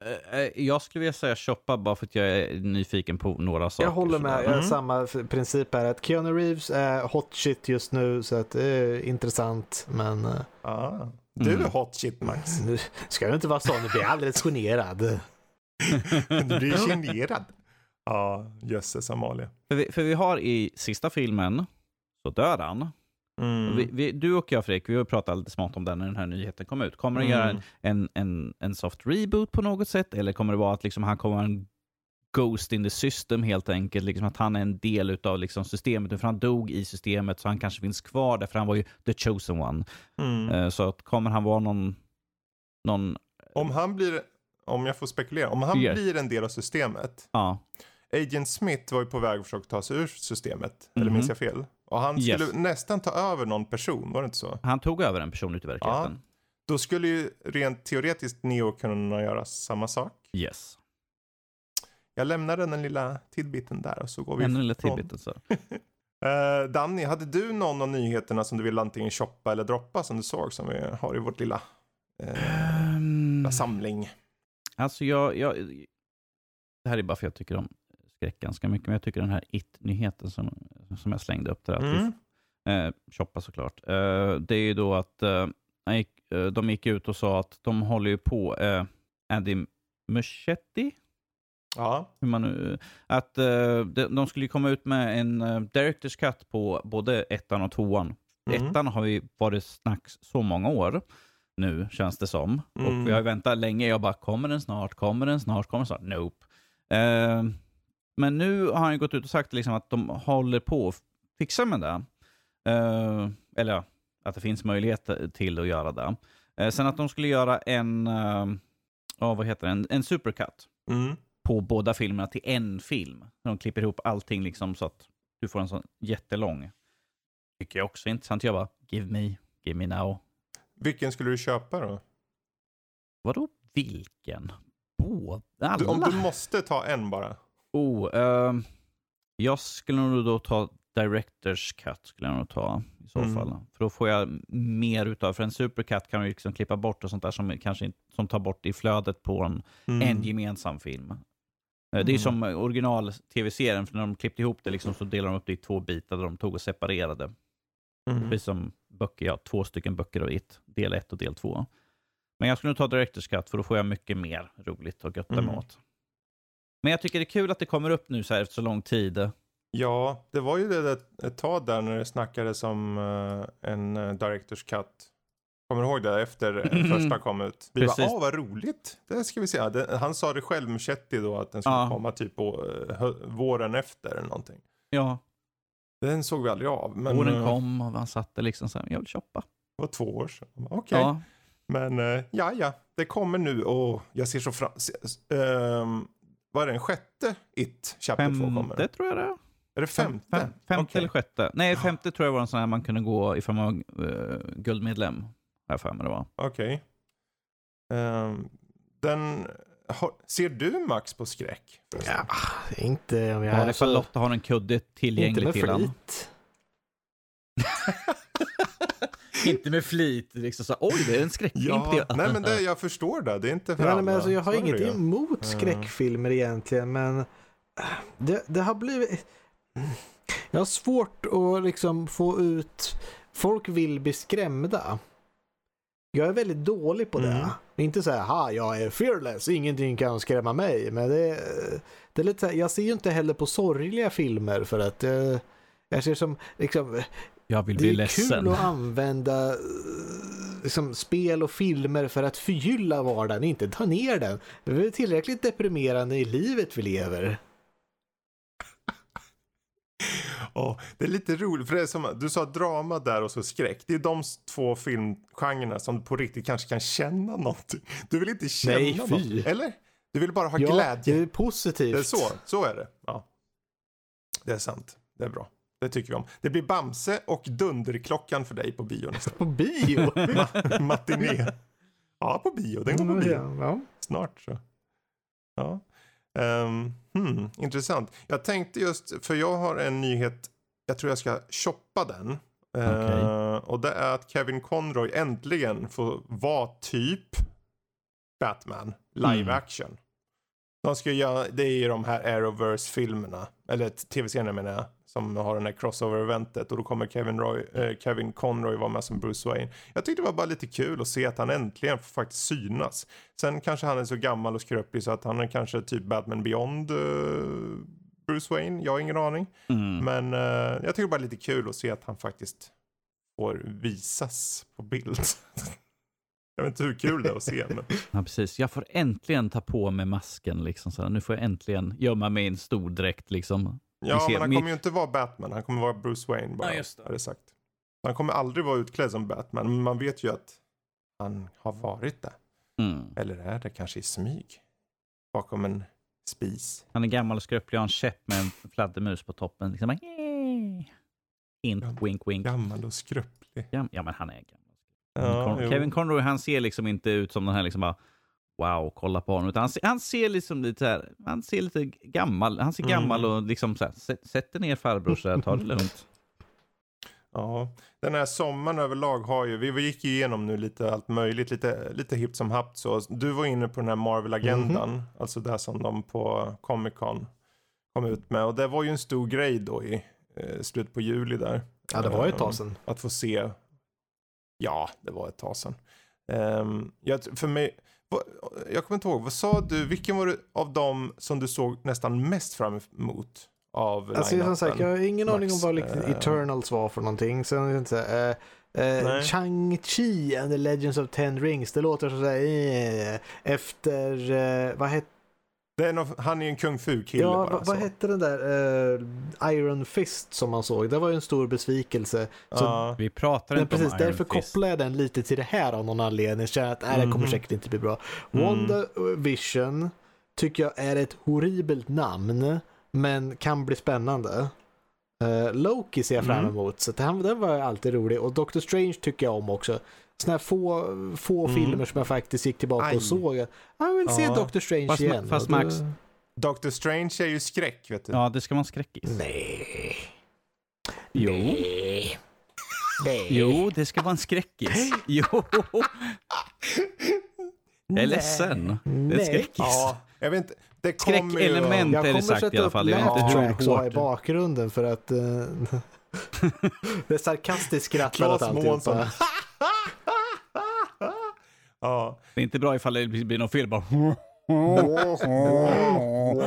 Eh, eh, Jag skulle vilja säga shoppa bara för att jag är nyfiken på några saker. Jag håller med, Mm. samma princip här att Keanu Reeves är hot shit just nu så att det är intressant men Ah. Du Mm. är hot shit Max. nu ska du inte vara sån, du blir alldeles generad. Du blir generad. Ja, jösses Amalia. För vi, för vi har i sista filmen, så dör han. Mm. Vi, vi, du och jag Fredrik, vi har pratat lite smått om den när den här nyheten kom ut. Kommer den Mm. göra en, en, en, en soft reboot på något sätt? Eller kommer det vara att liksom han kommer vara en ghost in the system helt enkelt? Liksom att han är en del utav liksom systemet. För han dog i systemet så han kanske finns kvar där, för han var ju the chosen one. Mm. Eh, Så att kommer han vara någon... någon Om han blir, om jag får spekulera, om han Yes. blir en del av systemet. ja, Agent Smith var ju på väg att försöka ta sig ur systemet, eller Mhm. minns jag fel? Och han skulle Yes. nästan ta över någon person, var det inte så? han tog över en person ute i verkligheten. Då skulle ju rent teoretiskt Neo kunna göra samma sak. Yes. Jag lämnar den lilla tidbiten där och så går vi lite från- tidbiten så. Eh, Danny, hade du någon av nyheterna som du vill antingen shoppa eller droppa som du såg som vi har i vårt lilla eh, Um, samling? Alltså jag, jag, det här är bara för att jag tycker om skräck ganska mycket, men jag tycker den här It-nyheten som, som jag slängde upp där, att vi Mm. Eh, shoppa såklart. Eh, det är ju då att eh, eh, de gick ut och sa att de håller ju på, eh, Andy Muschietti, Ja. hur man nu, att eh, de, skulle komma ut med en uh, Directors Cut på både ettan och tvåan. Mm. Ettan har ju varit snacks så många år nu, känns det som. Mm. Och vi har väntat länge. Jag bara, kommer den snart? Kommer den snart? Kommer den snart? Nope. Eh, men nu har han gått ut och sagt liksom att de håller på att fixa med det. Eh, eller ja, att det finns möjlighet till att göra det. Eh, sen att de skulle göra en, uh, vad heter det, en, en supercut Mm. på båda filmerna till en film. De klipper ihop allting liksom så att du får en sån jättelång. Tycker jag också är intressant. Jag bara, give me, give me now. Vilken skulle du köpa då? Vadå vilken? Båda? Alla? Du, om du måste ta en bara. Oh, ehm, jag skulle nog då ta Directors Cut, skulle jag nog ta i så Mm. fall. För då får jag mer utav, för en supercut kan man ju liksom klippa bort och sånt där som kanske inte, som tar bort i flödet på en, Mm. en gemensam film. Eh, Det är Mm. som original-tv-serien, för när de klippte ihop det liksom så delade de upp det i två bitar där de tog och separerade. Mm. Precis som böcker, ja, två stycken böcker av It, del ett och del två. Men jag skulle nog ta Directors Cut för då får jag mycket mer roligt och götta Mm. åt. Men jag tycker det är kul att det kommer upp nu så här efter så lång tid. Ja, det var ju det ett, ett tag där när det snackades om eh, en uh, Directors Cut. Kommer du ihåg det? Efter eh, första kom ut. Vi Precis. bara, åh vad roligt. Det ska vi se. Det, han sa det själv, Muschetti då, att den skulle Ja. komma typ på hö- våren efter eller någonting. Ja, Den såg vi aldrig av. Men åren eh, kom och han satte liksom så här, jag vill shoppa. det var två år sedan. Okej. Ja, Men uh, ja, ja. Det kommer nu och jag ser så fram... Se, ehm, vad är det? En sjätte It Chapter 2 kommer? femte tror jag det är. Är det femte? Fem, femte Okej. eller sjätte. Nej, femte tror jag var en sån här man kunde gå ifrån man var uh, guldmedlem. Har jag för mig det var. Okej. Ehm, den... Har, ser du Max på skräck? Ja, inte om jag... Ja, alltså, ifall Lotta har en kudde inte tillgänglig med till honom. flit. Inte med flit. Liksom så, Oj, det är en skräckfilm. Ja, nej men det, jag förstår det. Det är inte för Nej, alla. men alltså, jag har inget ju. emot Mm. skräckfilmer egentligen, men äh, det, det har blivit... Jag har svårt att liksom få ut... Folk vill bli skrämda. Jag är väldigt dålig på det. Mm. Inte så här, ha, jag är fearless, ingenting kan skrämma mig. Men det, det är lite så här, jag ser ju inte heller på sorgliga filmer för att eh, jag ser som, liksom, Jag vill det bli är ledsen. kul att använda eh, liksom, spel och filmer för att förgylla vardagen, inte ta ner den. Det är väl tillräckligt deprimerande i livet vi lever. Ja, det är lite roligt. För det är som, du sa drama där och så skräck. Det är de två filmgenrerna som på riktigt kanske kan känna någonting. Du vill inte känna Nej, fy. någonting. Eller? Du vill bara ha ja, glädje. det är positivt. Det är så, så är det. Ja. Det är sant. Det är bra. Det tycker vi om. Det blir Bamse och Dunderklockan för dig på bio nästa På bio. Ma- Matiné. Ja, på bio. Den går på bio. Ja, ja. Snart så. Ja. Ehm, hmm, intressant. Jag tänkte just, för jag har en nyhet, jag tror jag ska shoppa den. Eh, Okej. och det är att Kevin Conroy äntligen får vara typ Batman, live Mm. action. De ska göra, det är ju de här Arrowverse-filmerna, eller tv-serierna menar jag, som har den här crossover-eventet och då kommer Kevin, Roy, eh, Kevin Conroy vara med som Bruce Wayne. Jag tyckte det var bara lite kul att se att han äntligen får faktiskt synas. Sen kanske han är så gammal och skröplig så att han är kanske typ Batman Beyond eh, Bruce Wayne, jag har ingen aning. Mm. Men eh, jag tycker bara lite kul att se att han faktiskt får visas på bild. jag vet inte hur kul det är att se. Men... Ja, precis. Jag får äntligen ta på mig masken. Liksom, så. Nu får jag äntligen gömma mig i en stor dräkt. Liksom. Ja, ser men han kommer ju inte vara Batman. Han kommer vara Bruce Wayne bara. Ja, just det. Är det sagt. Han kommer aldrig vara utklädd som Batman. Men man vet ju att han har varit det. Mm. Eller är det kanske i smyg? Bakom en spis. Han är gammal och skröplig och har en käpp med en fladdermus på toppen. Liksom, bara. Hint, Ja, wink, wink. Gammal och skröplig. Ja, ja, men han är gammal. Ja. Kevin Conroy, han ser liksom inte ut som den här liksom bara wow, kolla på honom. Utan han, ser, han ser liksom lite här, han ser lite gammal, han ser Mm. gammal och liksom så här, sätt, dig ner farbror så här, ta det lugnt. Ja, den här sommaren överlag har ju, vi gick ju igenom nu lite allt möjligt, lite, lite hippt som hapt så. Du var inne på den här Marvel-agendan, Mhm. alltså det som de på Comic Con kom ut med. Och det var ju en stor grej då i eh, slutet på juli där. Ja, det var ju ett tag sedan. Att få se, ja, det var ett tag sedan. Ehm, jag, för mig, jag kommer inte ihåg, vad sa du, vilken var det av dem som du såg nästan mest fram emot? Av Alltså, som sagt, jag har ingen aning om Max, vad liksom, eh, Eternals var för någonting. Sen det inte Nej. Chang-Chi and the Legends of Ten Rings. Det låter så här, eh, efter, eh, vad hette, är någon, han är ju en kung fu-kille ja, bara. vad, så. hette den där eh, Iron Fist som man såg? Det var ju en stor besvikelse. Så, Ja. Vi pratar men inte precis, om Iron därför Fist. kopplar jag den lite till det här av någon anledning. Jag känner att nej, det kommer Mhm. säkert inte bli bra. Mm. WandaVision tycker jag är ett horribelt namn, men kan bli spännande. Eh, Loki ser jag fram Mm. emot, så den, den var alltid rolig. Och Doctor Strange tycker jag om också. Såna här få, få Mm. filmer som jag faktiskt gick tillbaka Aj. och såg. Jag vill se Ja. Doctor Strange Fast- igen. fast Max- Doctor Strange är ju skräck, vet du. Ja, det ska vara en skräckis. Nej. Jo. Nej. Nej. Jo, det ska vara en skräckis. Jo, jag är ledsen. Det är en Nej. skräckis. Ja, jag vet inte. Det kommer ju... Skräckelement. Jag är det kommer sagt i sätta alla upp fall. Jag vet laugh inte hur tracks och ha i hårt. bakgrunden för att uh, det är sarkastiskt skrattande åt alltihopa. Ja. Det är inte bra ifall det blir något fel bara.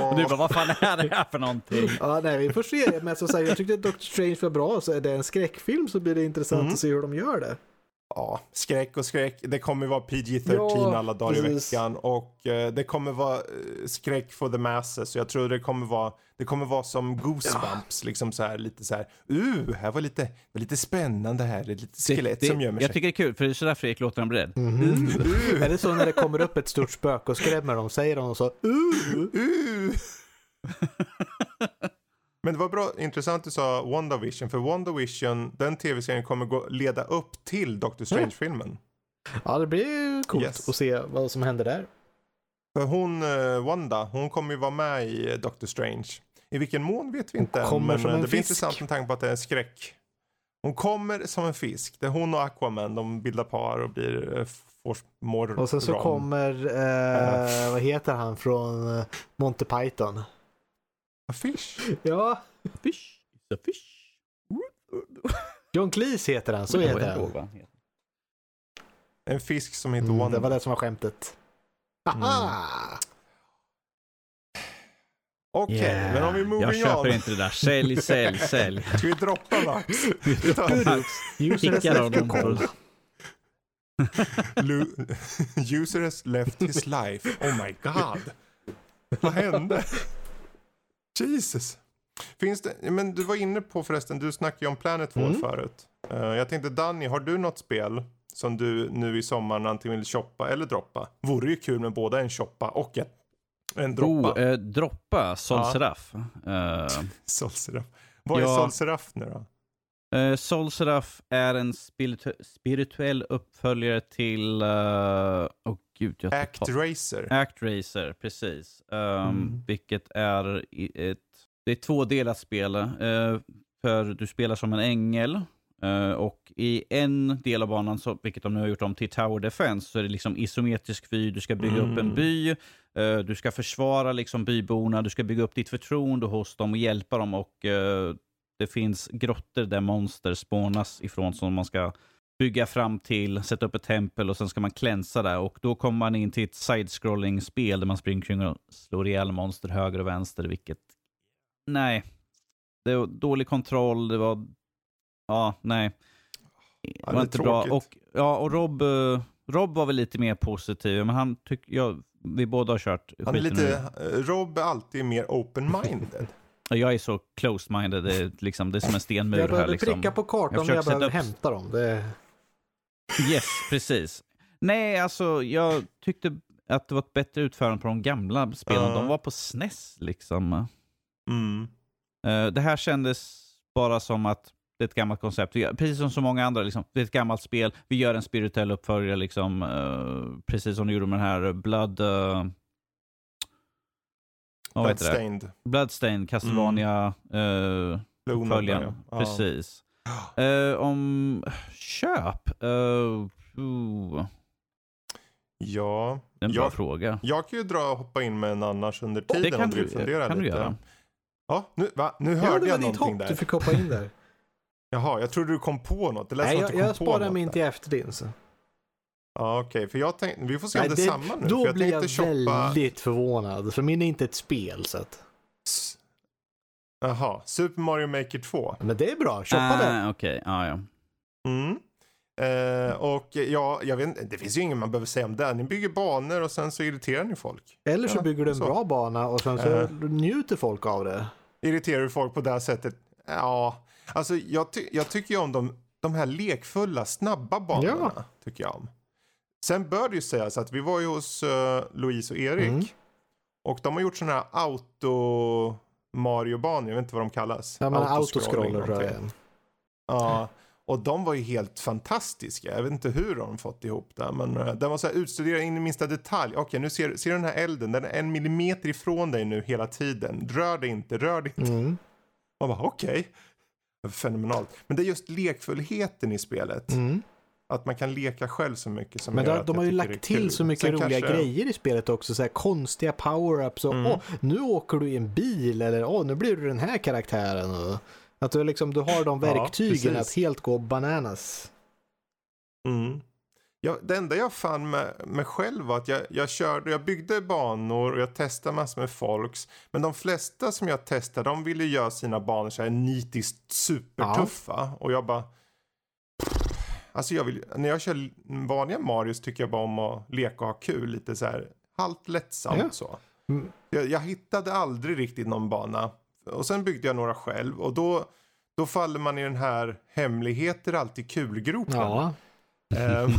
Och du bara, vad fan är det här för någonting? Ja, nej, vi får se. Men som sagt, jag tyckte att Doctor Strange var bra. Så är det en skräckfilm så blir det intressant Mm. att se hur de gör det. Ja, skräck och skräck. Det kommer vara PG-13 Ja, alla dagar i precis. veckan. Och eh, det kommer vara eh, skräck for the masses. Jag tror det kommer vara, det kommer vara som Goosebumps. Liksom så här, lite så här, uh, här var lite, var lite spännande här. Det är lite skelett Det- som gömmer Jag sig. tycker det är kul, för det är sådär Fredrik låter när han blir rädd. Mhm. Är det så när det kommer upp ett stort spöke och skrämmer dem, säger de så uh, Uh. Men det var bra, intressant du sa WandaVision, för WandaVision, den tv-serien kommer gå, leda upp till Doctor Strange-filmen. Ja, det blir ju coolt Yes. att se vad som händer där. För hon, eh, Wanda, hon kommer ju vara med i eh, Doctor Strange. I vilken mån vet vi inte än, kommer men som eh, en det blir intressant med tanke på att det är en skräck. Hon kommer som en fisk. Det är hon och Aquaman, de bildar par och blir får Och sen så kommer, eh, vad heter han från Monty Python? A fish. Ja, Fish, it's a fish. John Cleese heter han, så heter inte han. En fisk som heter Mm, det var det som var skämtet. Haha! Okej, Yeah. men om vi moving Jag köper on. inte det där. Sälj, sälj, sälj. Ska vi droppa Max? Max, User has kickar left your honom. Lu- User has left his life. Oh my god. Vad hände? Jesus. Finns det, men du var inne på förresten, du snackade ju om Planet Wall Mm. förut. Eh, jag tänkte Danny, har du något spel som du nu i sommar antingen vill shoppa eller droppa? Vore ju kul med både en shoppa och en, en droppa. Oh, eh, droppa Sol Ja. Seraf. Sol Seraf. Vad är Ja. Sol Seraf nu då? Eh, Sol Seraf är en spiritu- spirituell uppföljare till... Uh, oh, gud, jag Act Racer. Act Racer, precis. Um, Mm. Vilket är ett... Det är ett tvådelat spel. eh, för du spelar som en ängel. eh, och i en del av banan, så, vilket de nu har gjort om till Tower Defense, så är det liksom isometrisk vy. Du ska bygga upp en Mm. by. eh, du ska försvara liksom byborna. Du ska bygga upp ditt förtroende hos dem och hjälpa dem och eh, det finns grottor där monster spånas ifrån som man ska bygga fram till, sätta upp ett tempel och sen ska man klänsa där. Och då kommer man in till ett side-scrolling-spel där man springer kring och slår ihjäl monster höger och vänster, vilket... Nej. Det var dålig kontroll, det var... Ja, nej. Det Ja, var det är inte bra. Och, ja, och Rob, eh, Rob var väl lite mer positiv, men han tycker... Ja, vi båda har kört Han är skiten lite, eh, Rob är alltid mer open-minded. Ja, Jag är så closed-minded, det är, liksom, det är som en stenmur Jag här. behöver Liksom. pricka på kartan Jag när jag behöver upp- hämta dem. Det... Yes, precis. Nej, alltså jag tyckte att det var ett bättre utförande på de gamla spelen. Ja. De var på SNES liksom. Mm. Eh, det här kändes bara som att det är ett gammalt koncept. Vi, precis som så många andra, liksom, det är ett gammalt spel. Vi gör en spirituell uppföljare, liksom, eh, precis som de gjorde med den här Blood... Uh, vad heter det? Bloodstained. Bloodstained, Castlevania uh, Luna, uppföljaren. ja. Precis. Eh, om köp? Uh, uh, Ja, det är en bra jag, fråga. jag kan ju dra och hoppa in med en annars under Det tiden kan om du vill fundera kan du göra. Ja, nu, va? nu Ja, hörde det var jag ditt någonting hopp. där. Du fick hoppa in där. Jaha, jag trodde du kom på något. Det lät Nej, som jag, att du kom jag på sparar något min där. till efter din. Så. Ja, okej. För jag tänkte, vi får se om Nej, det är samma nu. Då för jag blir jag shoppa... väldigt förvånad. För min är inte ett spel. Så att... Jaha, Super Mario Maker 2. Men det är bra. Shoppa det. Ah, Okej, ja, ja. Mm. Eh, och ja, jag vet det finns ju ingen man behöver säga om det. Ni bygger banor och sen så irriterar ni folk. Eller så Ja, bygger du en så. bra bana och sen så Eh. njuter folk av det. Irriterar du folk på det här sättet? Ja, alltså jag, ty- jag tycker ju om de, de här lekfulla, snabba banorna. Tycker jag om. Sen bör det ju sägas att vi var ju hos eh, Louise och Erik. Mm. Och de har gjort sådana här auto Mario-banor, jag vet inte vad de kallas. Ja, men autoscroller tror jag. Ja, och de var ju helt fantastiska. Jag vet inte hur de fått ihop det. Men uh, den var så här utstuderad in i minsta detalj. Okej, nu ser, ser du den här elden. Den är en millimeter ifrån dig nu hela tiden. Rör dig inte, rör dig inte. Mm. Man bara okej. Fenomenalt. Men det är just lekfullheten i spelet. Mm. Att man kan leka själv så mycket som Men gör de, har ju lagt till så mycket Sen roliga kanske- grejer i spelet också. Så här konstiga power-ups och Mm. åh, nu åker du i en bil eller åh, nu blir du den här karaktären. Och, att du, liksom, du har de Ja, verktygen precis. att helt gå bananas. Mm. Ja, det enda jag fann med mig själv var att jag, jag körde, jag byggde banor och jag testade massor med folks. Men de flesta som jag testade, de ville göra sina banor så här nitiskt supertuffa. Och jag bara... Alltså jag vill, när jag kör vanliga Marios tycker jag bara om att leka och ha kul. Lite så här halvt lättsamt Ja. så. Mm. Jag, jag hittade aldrig riktigt någon bana. Och sen byggde jag några själv. Och då, då faller man i den här hemligheter alltid kul-gropen. Ja, Ehm,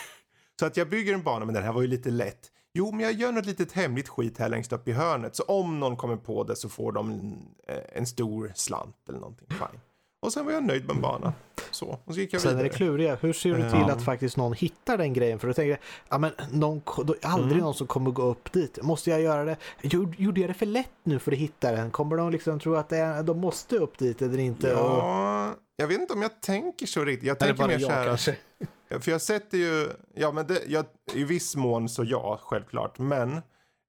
så att jag bygger en bana, men den här var ju lite lätt. Jo, men jag gör något litet hemligt skit här längst upp i hörnet. Så om någon kommer på det så får de en, eh, en stor slant eller någonting. Fine. Och sen var jag nöjd med en bana. Så, och så gick jag sen är vidare. det kluriga. Hur ser du till Ja. att faktiskt någon hittar den grejen? För du tänker, ja men någon, då, är aldrig Mm. någon som kommer gå upp dit. Måste jag göra det? Gjorde, jag det för lätt nu för att hitta den? Kommer de liksom tro att det är, de måste upp dit eller inte? Och, Ja, jag vet inte om jag tänker så riktigt. Jag tänker bara mer så jag här. kanske. För jag sätter ju, ja men det, jag, i viss mån så ja, självklart. Men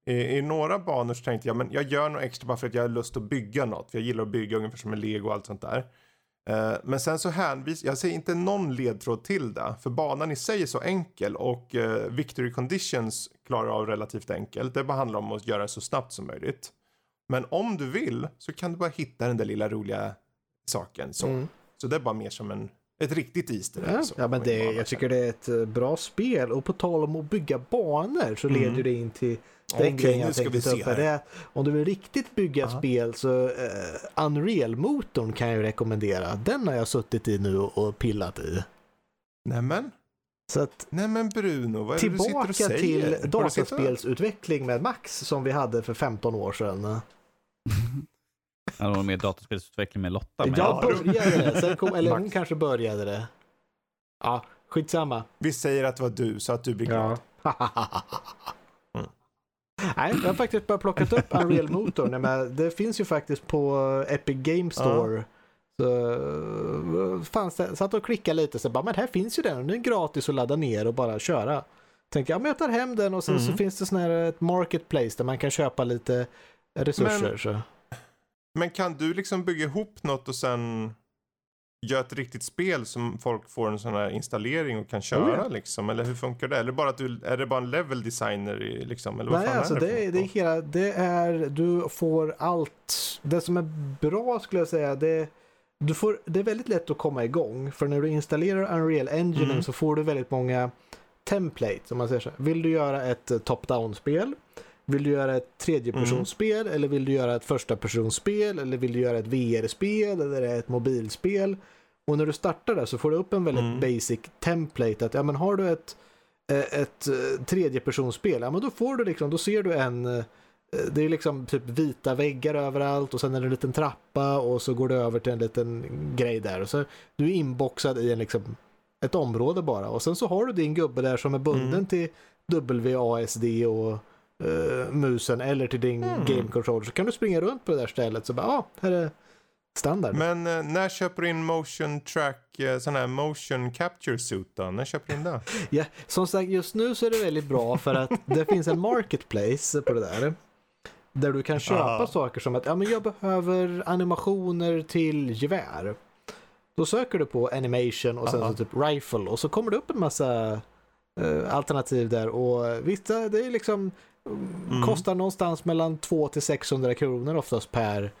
i, i några banor så tänkte jag, men jag gör något extra bara för att jag har lust att bygga något. För jag gillar att bygga ungefär som en lego och allt sånt där. Eh, men sen så hänvis, jag ser inte någon ledtråd till det. För banan i sig är så enkel och eh, victory conditions klarar av relativt enkelt. Det bara handlar om att göra det så snabbt som möjligt. Men om du vill så kan du bara hitta den där lilla roliga saken. Så, Mm. så det är bara mer som en, ett riktigt Easter. Ja, ja, men det, jag tycker det är ett eh, bra spel. Och på tal om att bygga banor så Mm. leder det in till den Okej, grejen nu jag ska tänkte vi ta se upp. här. Det om du vill riktigt bygga Ja. spel så uh, Unreal-motorn kan jag rekommendera. Den har jag suttit i nu och, pillat i. Nämen, Så att nämen Bruno, vad är det du sitter tillbaka och säger? till suttit och- dataspelsutveckling med Max som vi hade för 15 år sedan. Det var mer dataspelsutveckling med Lotta. Men Jag Ja, började det, sen kom, eller hon kanske började det. Ja, skitsamma. Vi säger att det var du så att du blir glad. Mm. Nej, jag har faktiskt bara plockat upp Unreal-motorn. Men Det finns ju faktiskt på Epic Game Store. Så eh, fanns det, satt och klickade lite så bara, men här finns ju den den är gratis att ladda ner och bara köra. Tänkte jag, men jag tar hem den och sen så Mm. finns det sån här ett marketplace där man kan köpa lite resurser. Men- så. Men kan du liksom bygga ihop något och sen göra ett riktigt spel som folk får en sån här installering och kan köra Oh ja. liksom? Eller hur funkar det? Eller bara att du, är det bara en level designer i, liksom? Eller vad Nej, fan alltså är det, det, är, det är hela, det är, du får allt. Det som är bra skulle jag säga, det, du får, det är väldigt lätt att komma igång. För när du installerar Unreal Engine Mm. så får du väldigt många templates, om man säger så. Vill du göra ett top-down-spel? Vill du göra ett tredjepersonsspel? Eller vill du göra ett första personsspel? Eller vill du göra ett VR-spel? Eller ett mobilspel? Och när du startar där så får du upp en väldigt Mm. basic template. Att ja, men har du ett eh, ett eh, tredjepersonsspel, ja men då får du liksom, då ser du en eh, det är liksom typ vita väggar överallt och sen är det en liten trappa och så går det över till en liten grej där. Och så du är inboxad i en liksom ett område bara och sen så har du din gubbe där som är bunden Mm. till WASD och eh, musen eller till din Mm. game controller så kan du springa runt på det där stället så bara, ja, här är standard. Men eh, när köper du in motion track, eh, sån här motion capture suit då? När köper du in det? Ja, som sagt, just nu så är det väldigt bra för att det finns en marketplace på det där. Där du kan köpa Ja. saker som att ja, men jag behöver animationer till gevär. Då söker du på animation och sen Ja. så typ rifle och så kommer det upp en massa alternativ där och vissa det är liksom Mm. kostar någonstans mellan 2 till 600 kronor oftast per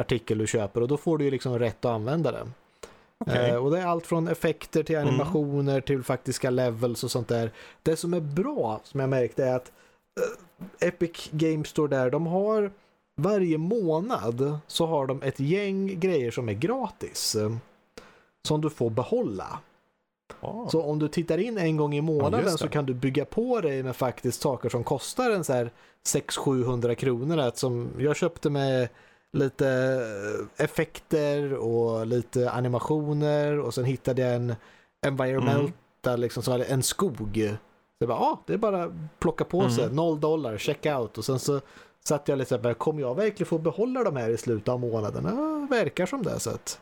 artikel du köper och då får du ju liksom rätt att använda det. Okej. Eh, och det är allt från effekter till Mm. animationer till faktiska levels och sånt där. Det som är bra som jag märkte är att eh, Epic Games Store där, de har varje månad så har de ett gäng grejer som är gratis. eh, Som du får behålla. Ah. Så om du tittar in en gång i månaden just så kan du bygga på dig med faktiskt saker som kostar en så här 600-700 kronor. Att som jag köpte med lite eh, effekter och lite animationer och sen hittade jag en environmental, Mm. liksom, så en skog. Så jag bara, ah, det är bara att plocka på sig, Mm. noll dollar, check out. Och sen så satt jag lite så här, kommer jag verkligen få behålla de här i slutet av månaden? Ja, verkar som det. Så att...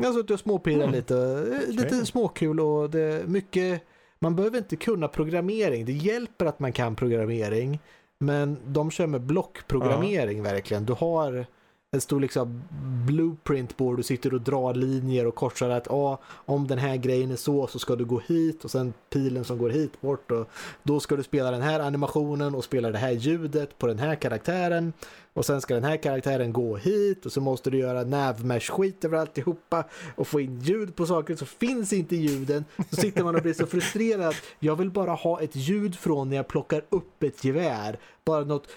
Jag har suttit och småpirrat Mm. lite, eh, lite Okej. småkul och det mycket, man behöver inte kunna programmering. Det hjälper att man kan programmering. Men de kör med blockprogrammering verkligen. Du har en stor liksom blueprint på du sitter och drar linjer och korsar att ah, om den här grejen är så så ska du gå hit och sen pilen som går hit bort och då ska du spela den här animationen och spela det här ljudet på den här karaktären och sen ska den här karaktären gå hit och så måste du göra navmesh skit över alltihopa och få in ljud på saker så finns inte ljuden. Så sitter man och blir så frustrerad. Jag vill bara ha ett ljud från när jag plockar upp ett gevär. Bara något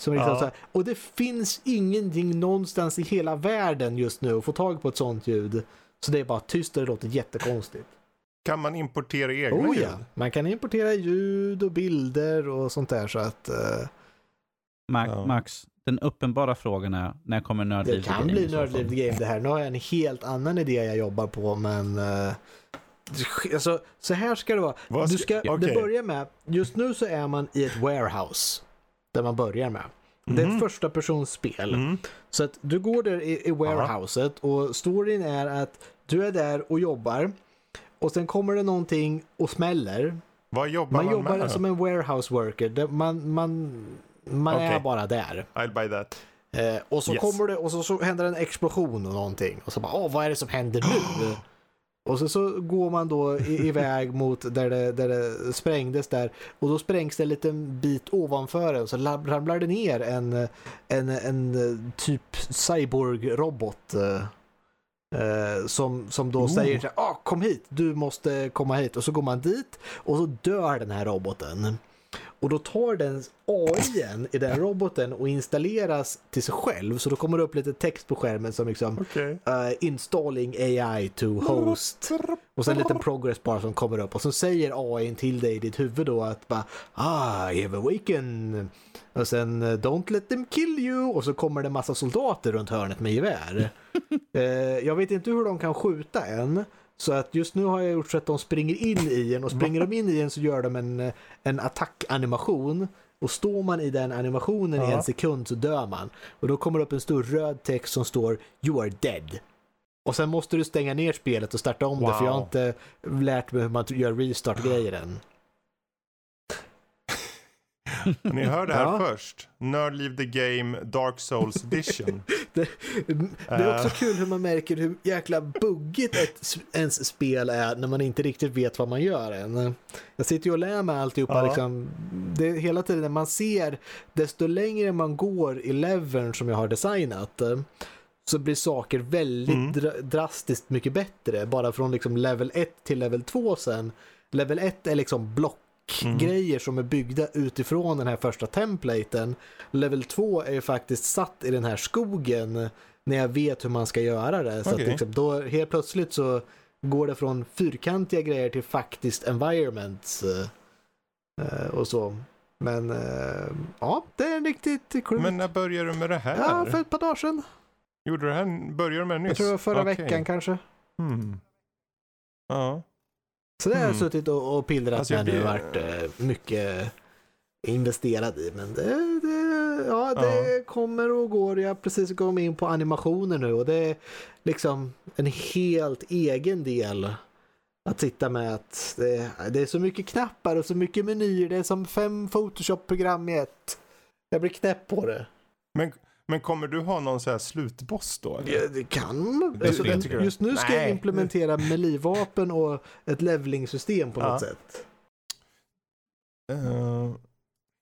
som liksom Ja. så här. Och det finns ingenting någonstans i hela världen just nu att få tag på ett sånt ljud. Så det är bara tyst och det låter jättekonstigt. Kan man importera egna Oh ljud? ja, man kan importera ljud och bilder och sånt där så att eh, Ma- Ja. Max, den uppenbara frågan är, när kommer det Nördliv kan bli Nördliv Game det här. Nu har jag en helt annan idé jag jobbar på men eh, alltså, så här ska det vara. Vad Du ska- ska, okej. Det börjar med, just nu så är man i ett warehouse där man börjar med. Det är ett Mhm. första personsspel. Mm. Så att du går där i, i warehouset och storyn är att du är där och jobbar och sen kommer det någonting och smäller. Vad jobbar Man man, jobbar med? som en warehouse worker. Man, man, man är Okej. bara där. I'll buy that. Eh, och så Yes. kommer det och så, så händer en explosion och någonting. Och så bara, åh vad är det som händer nu? Och så, så går man då iväg mot där det, där det sprängdes där. Och då sprängs det en liten bit ovanför och så ramlar det ner en, en, en typ cyborg-robot. eh, eh, som, som då Oh. säger så här, ah, kom hit, du måste komma hit. Och så går man dit och så dör den här roboten. Och då tar den AI i den roboten och installeras till sig själv. Så då kommer det upp lite text på skärmen som liksom Okej. uh, installing AI to host. Och sen en liten progress bar som kommer upp. Och så säger AI till dig i ditt huvud då att bara ah, I have awaken. Och sen uh, don't let them kill you. Och så kommer det en massa soldater runt hörnet med gevär. Eh, jag vet inte hur de kan skjuta än. Så att just nu har jag gjort så att de springer in i en och springer de in i en så gör de en, en attackanimation. Och står man i den animationen i Ja. en sekund så dör man. Och då kommer det upp en stor röd text som står You are dead. Och sen måste du stänga ner spelet och starta om det för jag har Wow. inte lärt mig hur man gör restart-grejer än. Ni hör det här Ja. först. Nerd Leave the Game Dark Souls Edition. Det, det är också kul hur man märker hur jäkla buggigt ett, ens spel är när man inte riktigt vet vad man gör än. Jag sitter ju och lär mig alltihopa. Ja. Liksom, det hela tiden man ser, desto längre man går i leveln som jag har designat så blir saker väldigt Mm. dra- drastiskt mycket bättre. Bara från liksom level 1 till level 2 sen. Level 1 är liksom blockgrejer som är byggda utifrån den här första templaten. Level 2 är ju faktiskt satt i den här skogen när jag vet hur man ska göra det. Så att Okej. liksom, då helt plötsligt så går det från fyrkantiga grejer till faktiskt environments eh, eh, och så. Men eh, ja, det är riktigt kul. Men när började du med det här? Ja, för ett par dagar sedan. Gjorde du det här, började du med det nyss? Jag tror det var förra Okej. veckan kanske. Hmm. Ja. Så det har jag Mm. suttit och, och pillrat Alltså, med nu och varit eh, mycket investerad i. Men det, det, ja, det kommer och går. Jag har precis kommit in på animationer nu och det är liksom en helt egen del att sitta med att det, det är så mycket knappar och så mycket menyer. Det är som fem Photoshop-program i ett. Jag blir knäpp på det. Men, men kommer du ha någon så här slutboss då? Eller? Ja, det kan. Det Alltså, du? just nu ska jag Nej. implementera melee-vapen och ett levelingsystem på Ja. något sätt. Eh,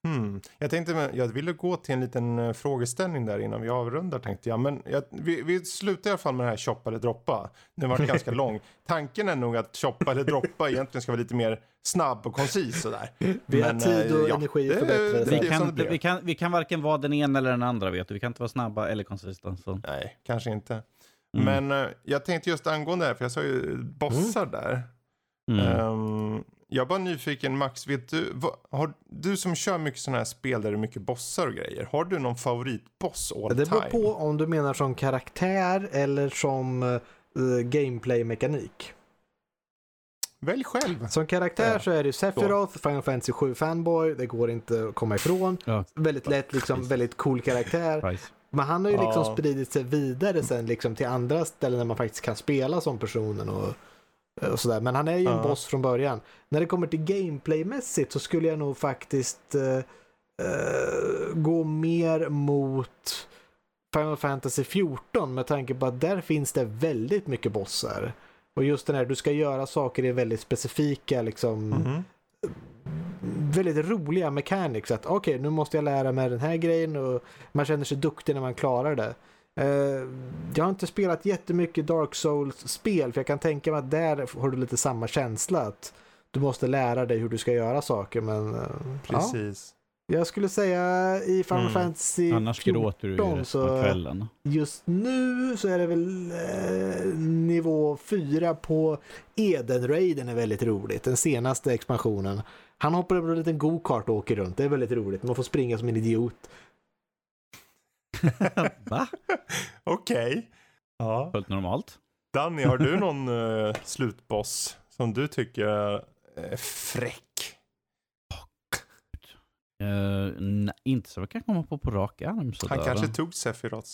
hmm. Jag tänkte, jag ville gå till en liten eh, frågeställning där innan vi avrundar tänkte jag. Men jag, vi, vi slutar i alla fall med det här shoppa eller droppa. Den var ganska lång. Tanken är nog att shoppa eller droppa egentligen ska vara lite mer snabb och koncis sådär. Vi har Men, tid och eh, ja, energi att det- förbättra det det-. Vi kan, det vi, kan, vi kan varken vara den ena eller den andra vet du. Vi kan inte vara snabba eller konsista. Så. Nej, kanske inte. Mm. Men eh, jag tänkte just angående det här, för jag sa ju bossar där. Mm. Ehm, jag är bara nyfiken, Max, vet du, vad, har, du som kör mycket sådana här spel där det är mycket bossar och grejer, har du någon favoritboss all Det beror time? på om du menar som karaktär eller som uh, gameplay-mekanik. Välj själv. Som karaktär Ja. så är det Sephiroth, Final Fantasy 7 fanboy, det går inte att komma ifrån. Ja. Väldigt lätt, liksom, väldigt cool karaktär. Price. Men han har ju liksom Ja. spridit sig vidare sen liksom till andra ställen där man faktiskt kan spela som personen och, och sådär. Men han är ju en boss från början. När det kommer till gameplaymässigt så skulle jag nog faktiskt eh, eh, gå mer mot Final Fantasy 14 med tanke på att där finns det väldigt mycket bossar. Och just den här, du ska göra saker i väldigt specifika liksom Mhm. väldigt roliga mechanics. Att okej, nu måste jag lära mig den här grejen och man känner sig duktig när man klarar det. Eh, jag har inte spelat jättemycket Dark Souls-spel för jag kan tänka mig att där har du lite samma känsla. att Du måste lära dig hur du ska göra saker men eh, ja, Precis. jag skulle säga i Final Mm. Fantasy Annars 14 gråter du ju 14 resten av så- kvällen. just nu så är det väl eh, nivå 4 på Eden-raiden är väldigt roligt. Den senaste expansionen. Han hoppar över en liten go-kart och åker runt. Det är väldigt roligt. Man får springa som en idiot. Va? Okej. Ja. Fullt normalt. Danny, har du någon eh, slutboss som du tycker är fräck? Uh, nej, inte så jag kan komma på på rak arm. Sådär. Han kanske tog Sephiroth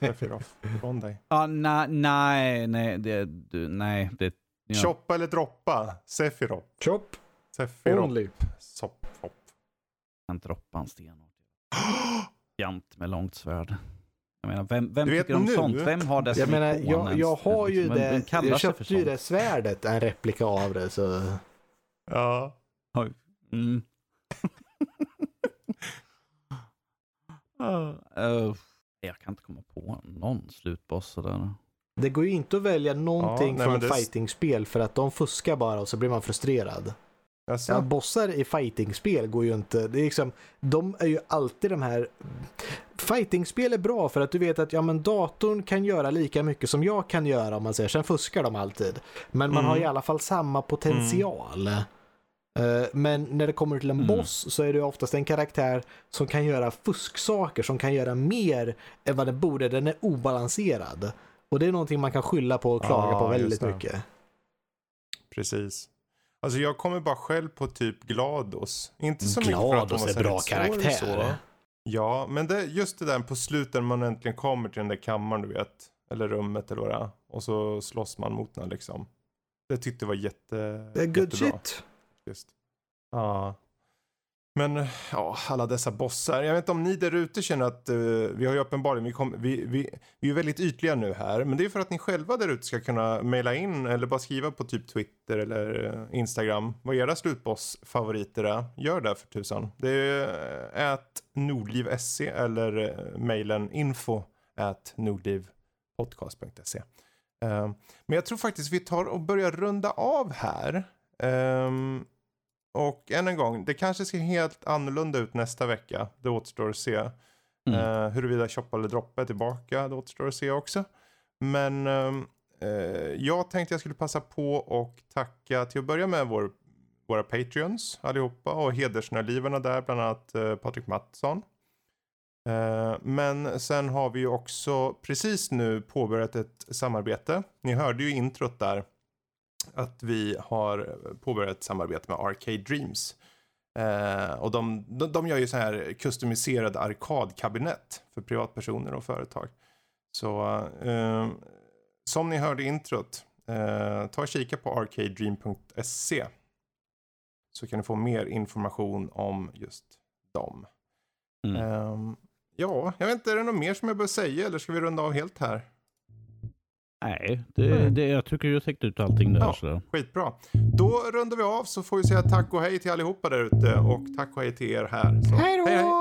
Sephiroth från dig. Ja, nej, nej, nej, det, du, nej, det... Ja. Choppa eller droppa? Sephiroth. Chop Sephiroth. only. Sopp, sopp. kan droppa en sten. Jant med långt svärd. Jag menar, vem, vem tycker om nu- sånt? Vem har dessa Jag menar, ikon jag, jag har ju vem det. Jag sig för köpte ju det svärdet, en replika av det. Så Ja. Oj. Mm. Uh, uh, jag kan inte komma på någon slutboss sådär. det går ju inte att välja någonting Ja, nej, från det- fightingspel för att de fuskar bara och så blir man frustrerad. Alltså, Ja, bossar i fightingspel går ju inte. Det är liksom, de är ju alltid de här... Fightingspel är bra för att du vet att ja, men datorn kan göra lika mycket som jag kan göra om man säger. Sen fuskar de alltid. Men man Mm. har i alla fall samma potential. Eh, Men när det kommer till en Mm. boss så är det oftast en karaktär som kan göra fusksaker, som kan göra mer än vad den borde. Den är obalanserad. Och det är någonting man kan skylla på och klaga Ja, på väldigt mycket. Precis. Alltså jag kommer bara själv på typ Glados. Inte så mycket för att de var är bra karaktär. så. Ja, men det, just det där på slutet när man äntligen kommer till den där kammaren du vet. Eller rummet eller vad det är. Och så slåss man mot den liksom. Det tyckte jag var jätte, Det är good jättebra. shit. Just. Ja. Men ja, alla dessa bossar. Jag vet inte om ni där ute känner att uh, vi har ju uppenbarligen, vi, kom, vi, vi, vi är väldigt ytliga nu här. Men det är för att ni själva där ute ska kunna mejla in eller bara skriva på typ Twitter eller uh, Instagram vad era slutbossfavoriter är. Gör det för tusan. Det är uh, nordliv.se eller uh, mejlen info at nordlivpodcast.se. Uh, men jag tror faktiskt vi tar och börjar runda av här. Ehm, och än en gång, det kanske ser helt annorlunda ut nästa vecka. Det återstår att se. Mm. Uh, huruvida Choppa eller Droppe är tillbaka, det återstår att se också. Men uh, jag tänkte jag skulle passa på och tacka till att börja med vår, våra Patreons allihopa och hedersnörlivarna där, bland annat uh, Patrik Mattsson. Men sen har vi ju också precis nu påbörjat ett samarbete. Ni hörde ju introt där att vi har påbörjat ett samarbete med Arcade Dreams. Eh, och de, de, de, gör ju så här customiserade arkadkabinett för privatpersoner och företag. Så eh, som ni hörde i introt, eh, ta och kika på arcadedream.se. Så kan ni få mer information om just dem. Mm. Ehm, ja, jag vet inte, är det något mer som jag bör säga eller ska vi runda av helt här? Nej, det, det, jag tycker du har täckt ut allting där. Ja, så. Skitbra. Då rundar vi av så får vi säga tack och hej till allihopa där ute och tack och hej till er här. Så, hej då!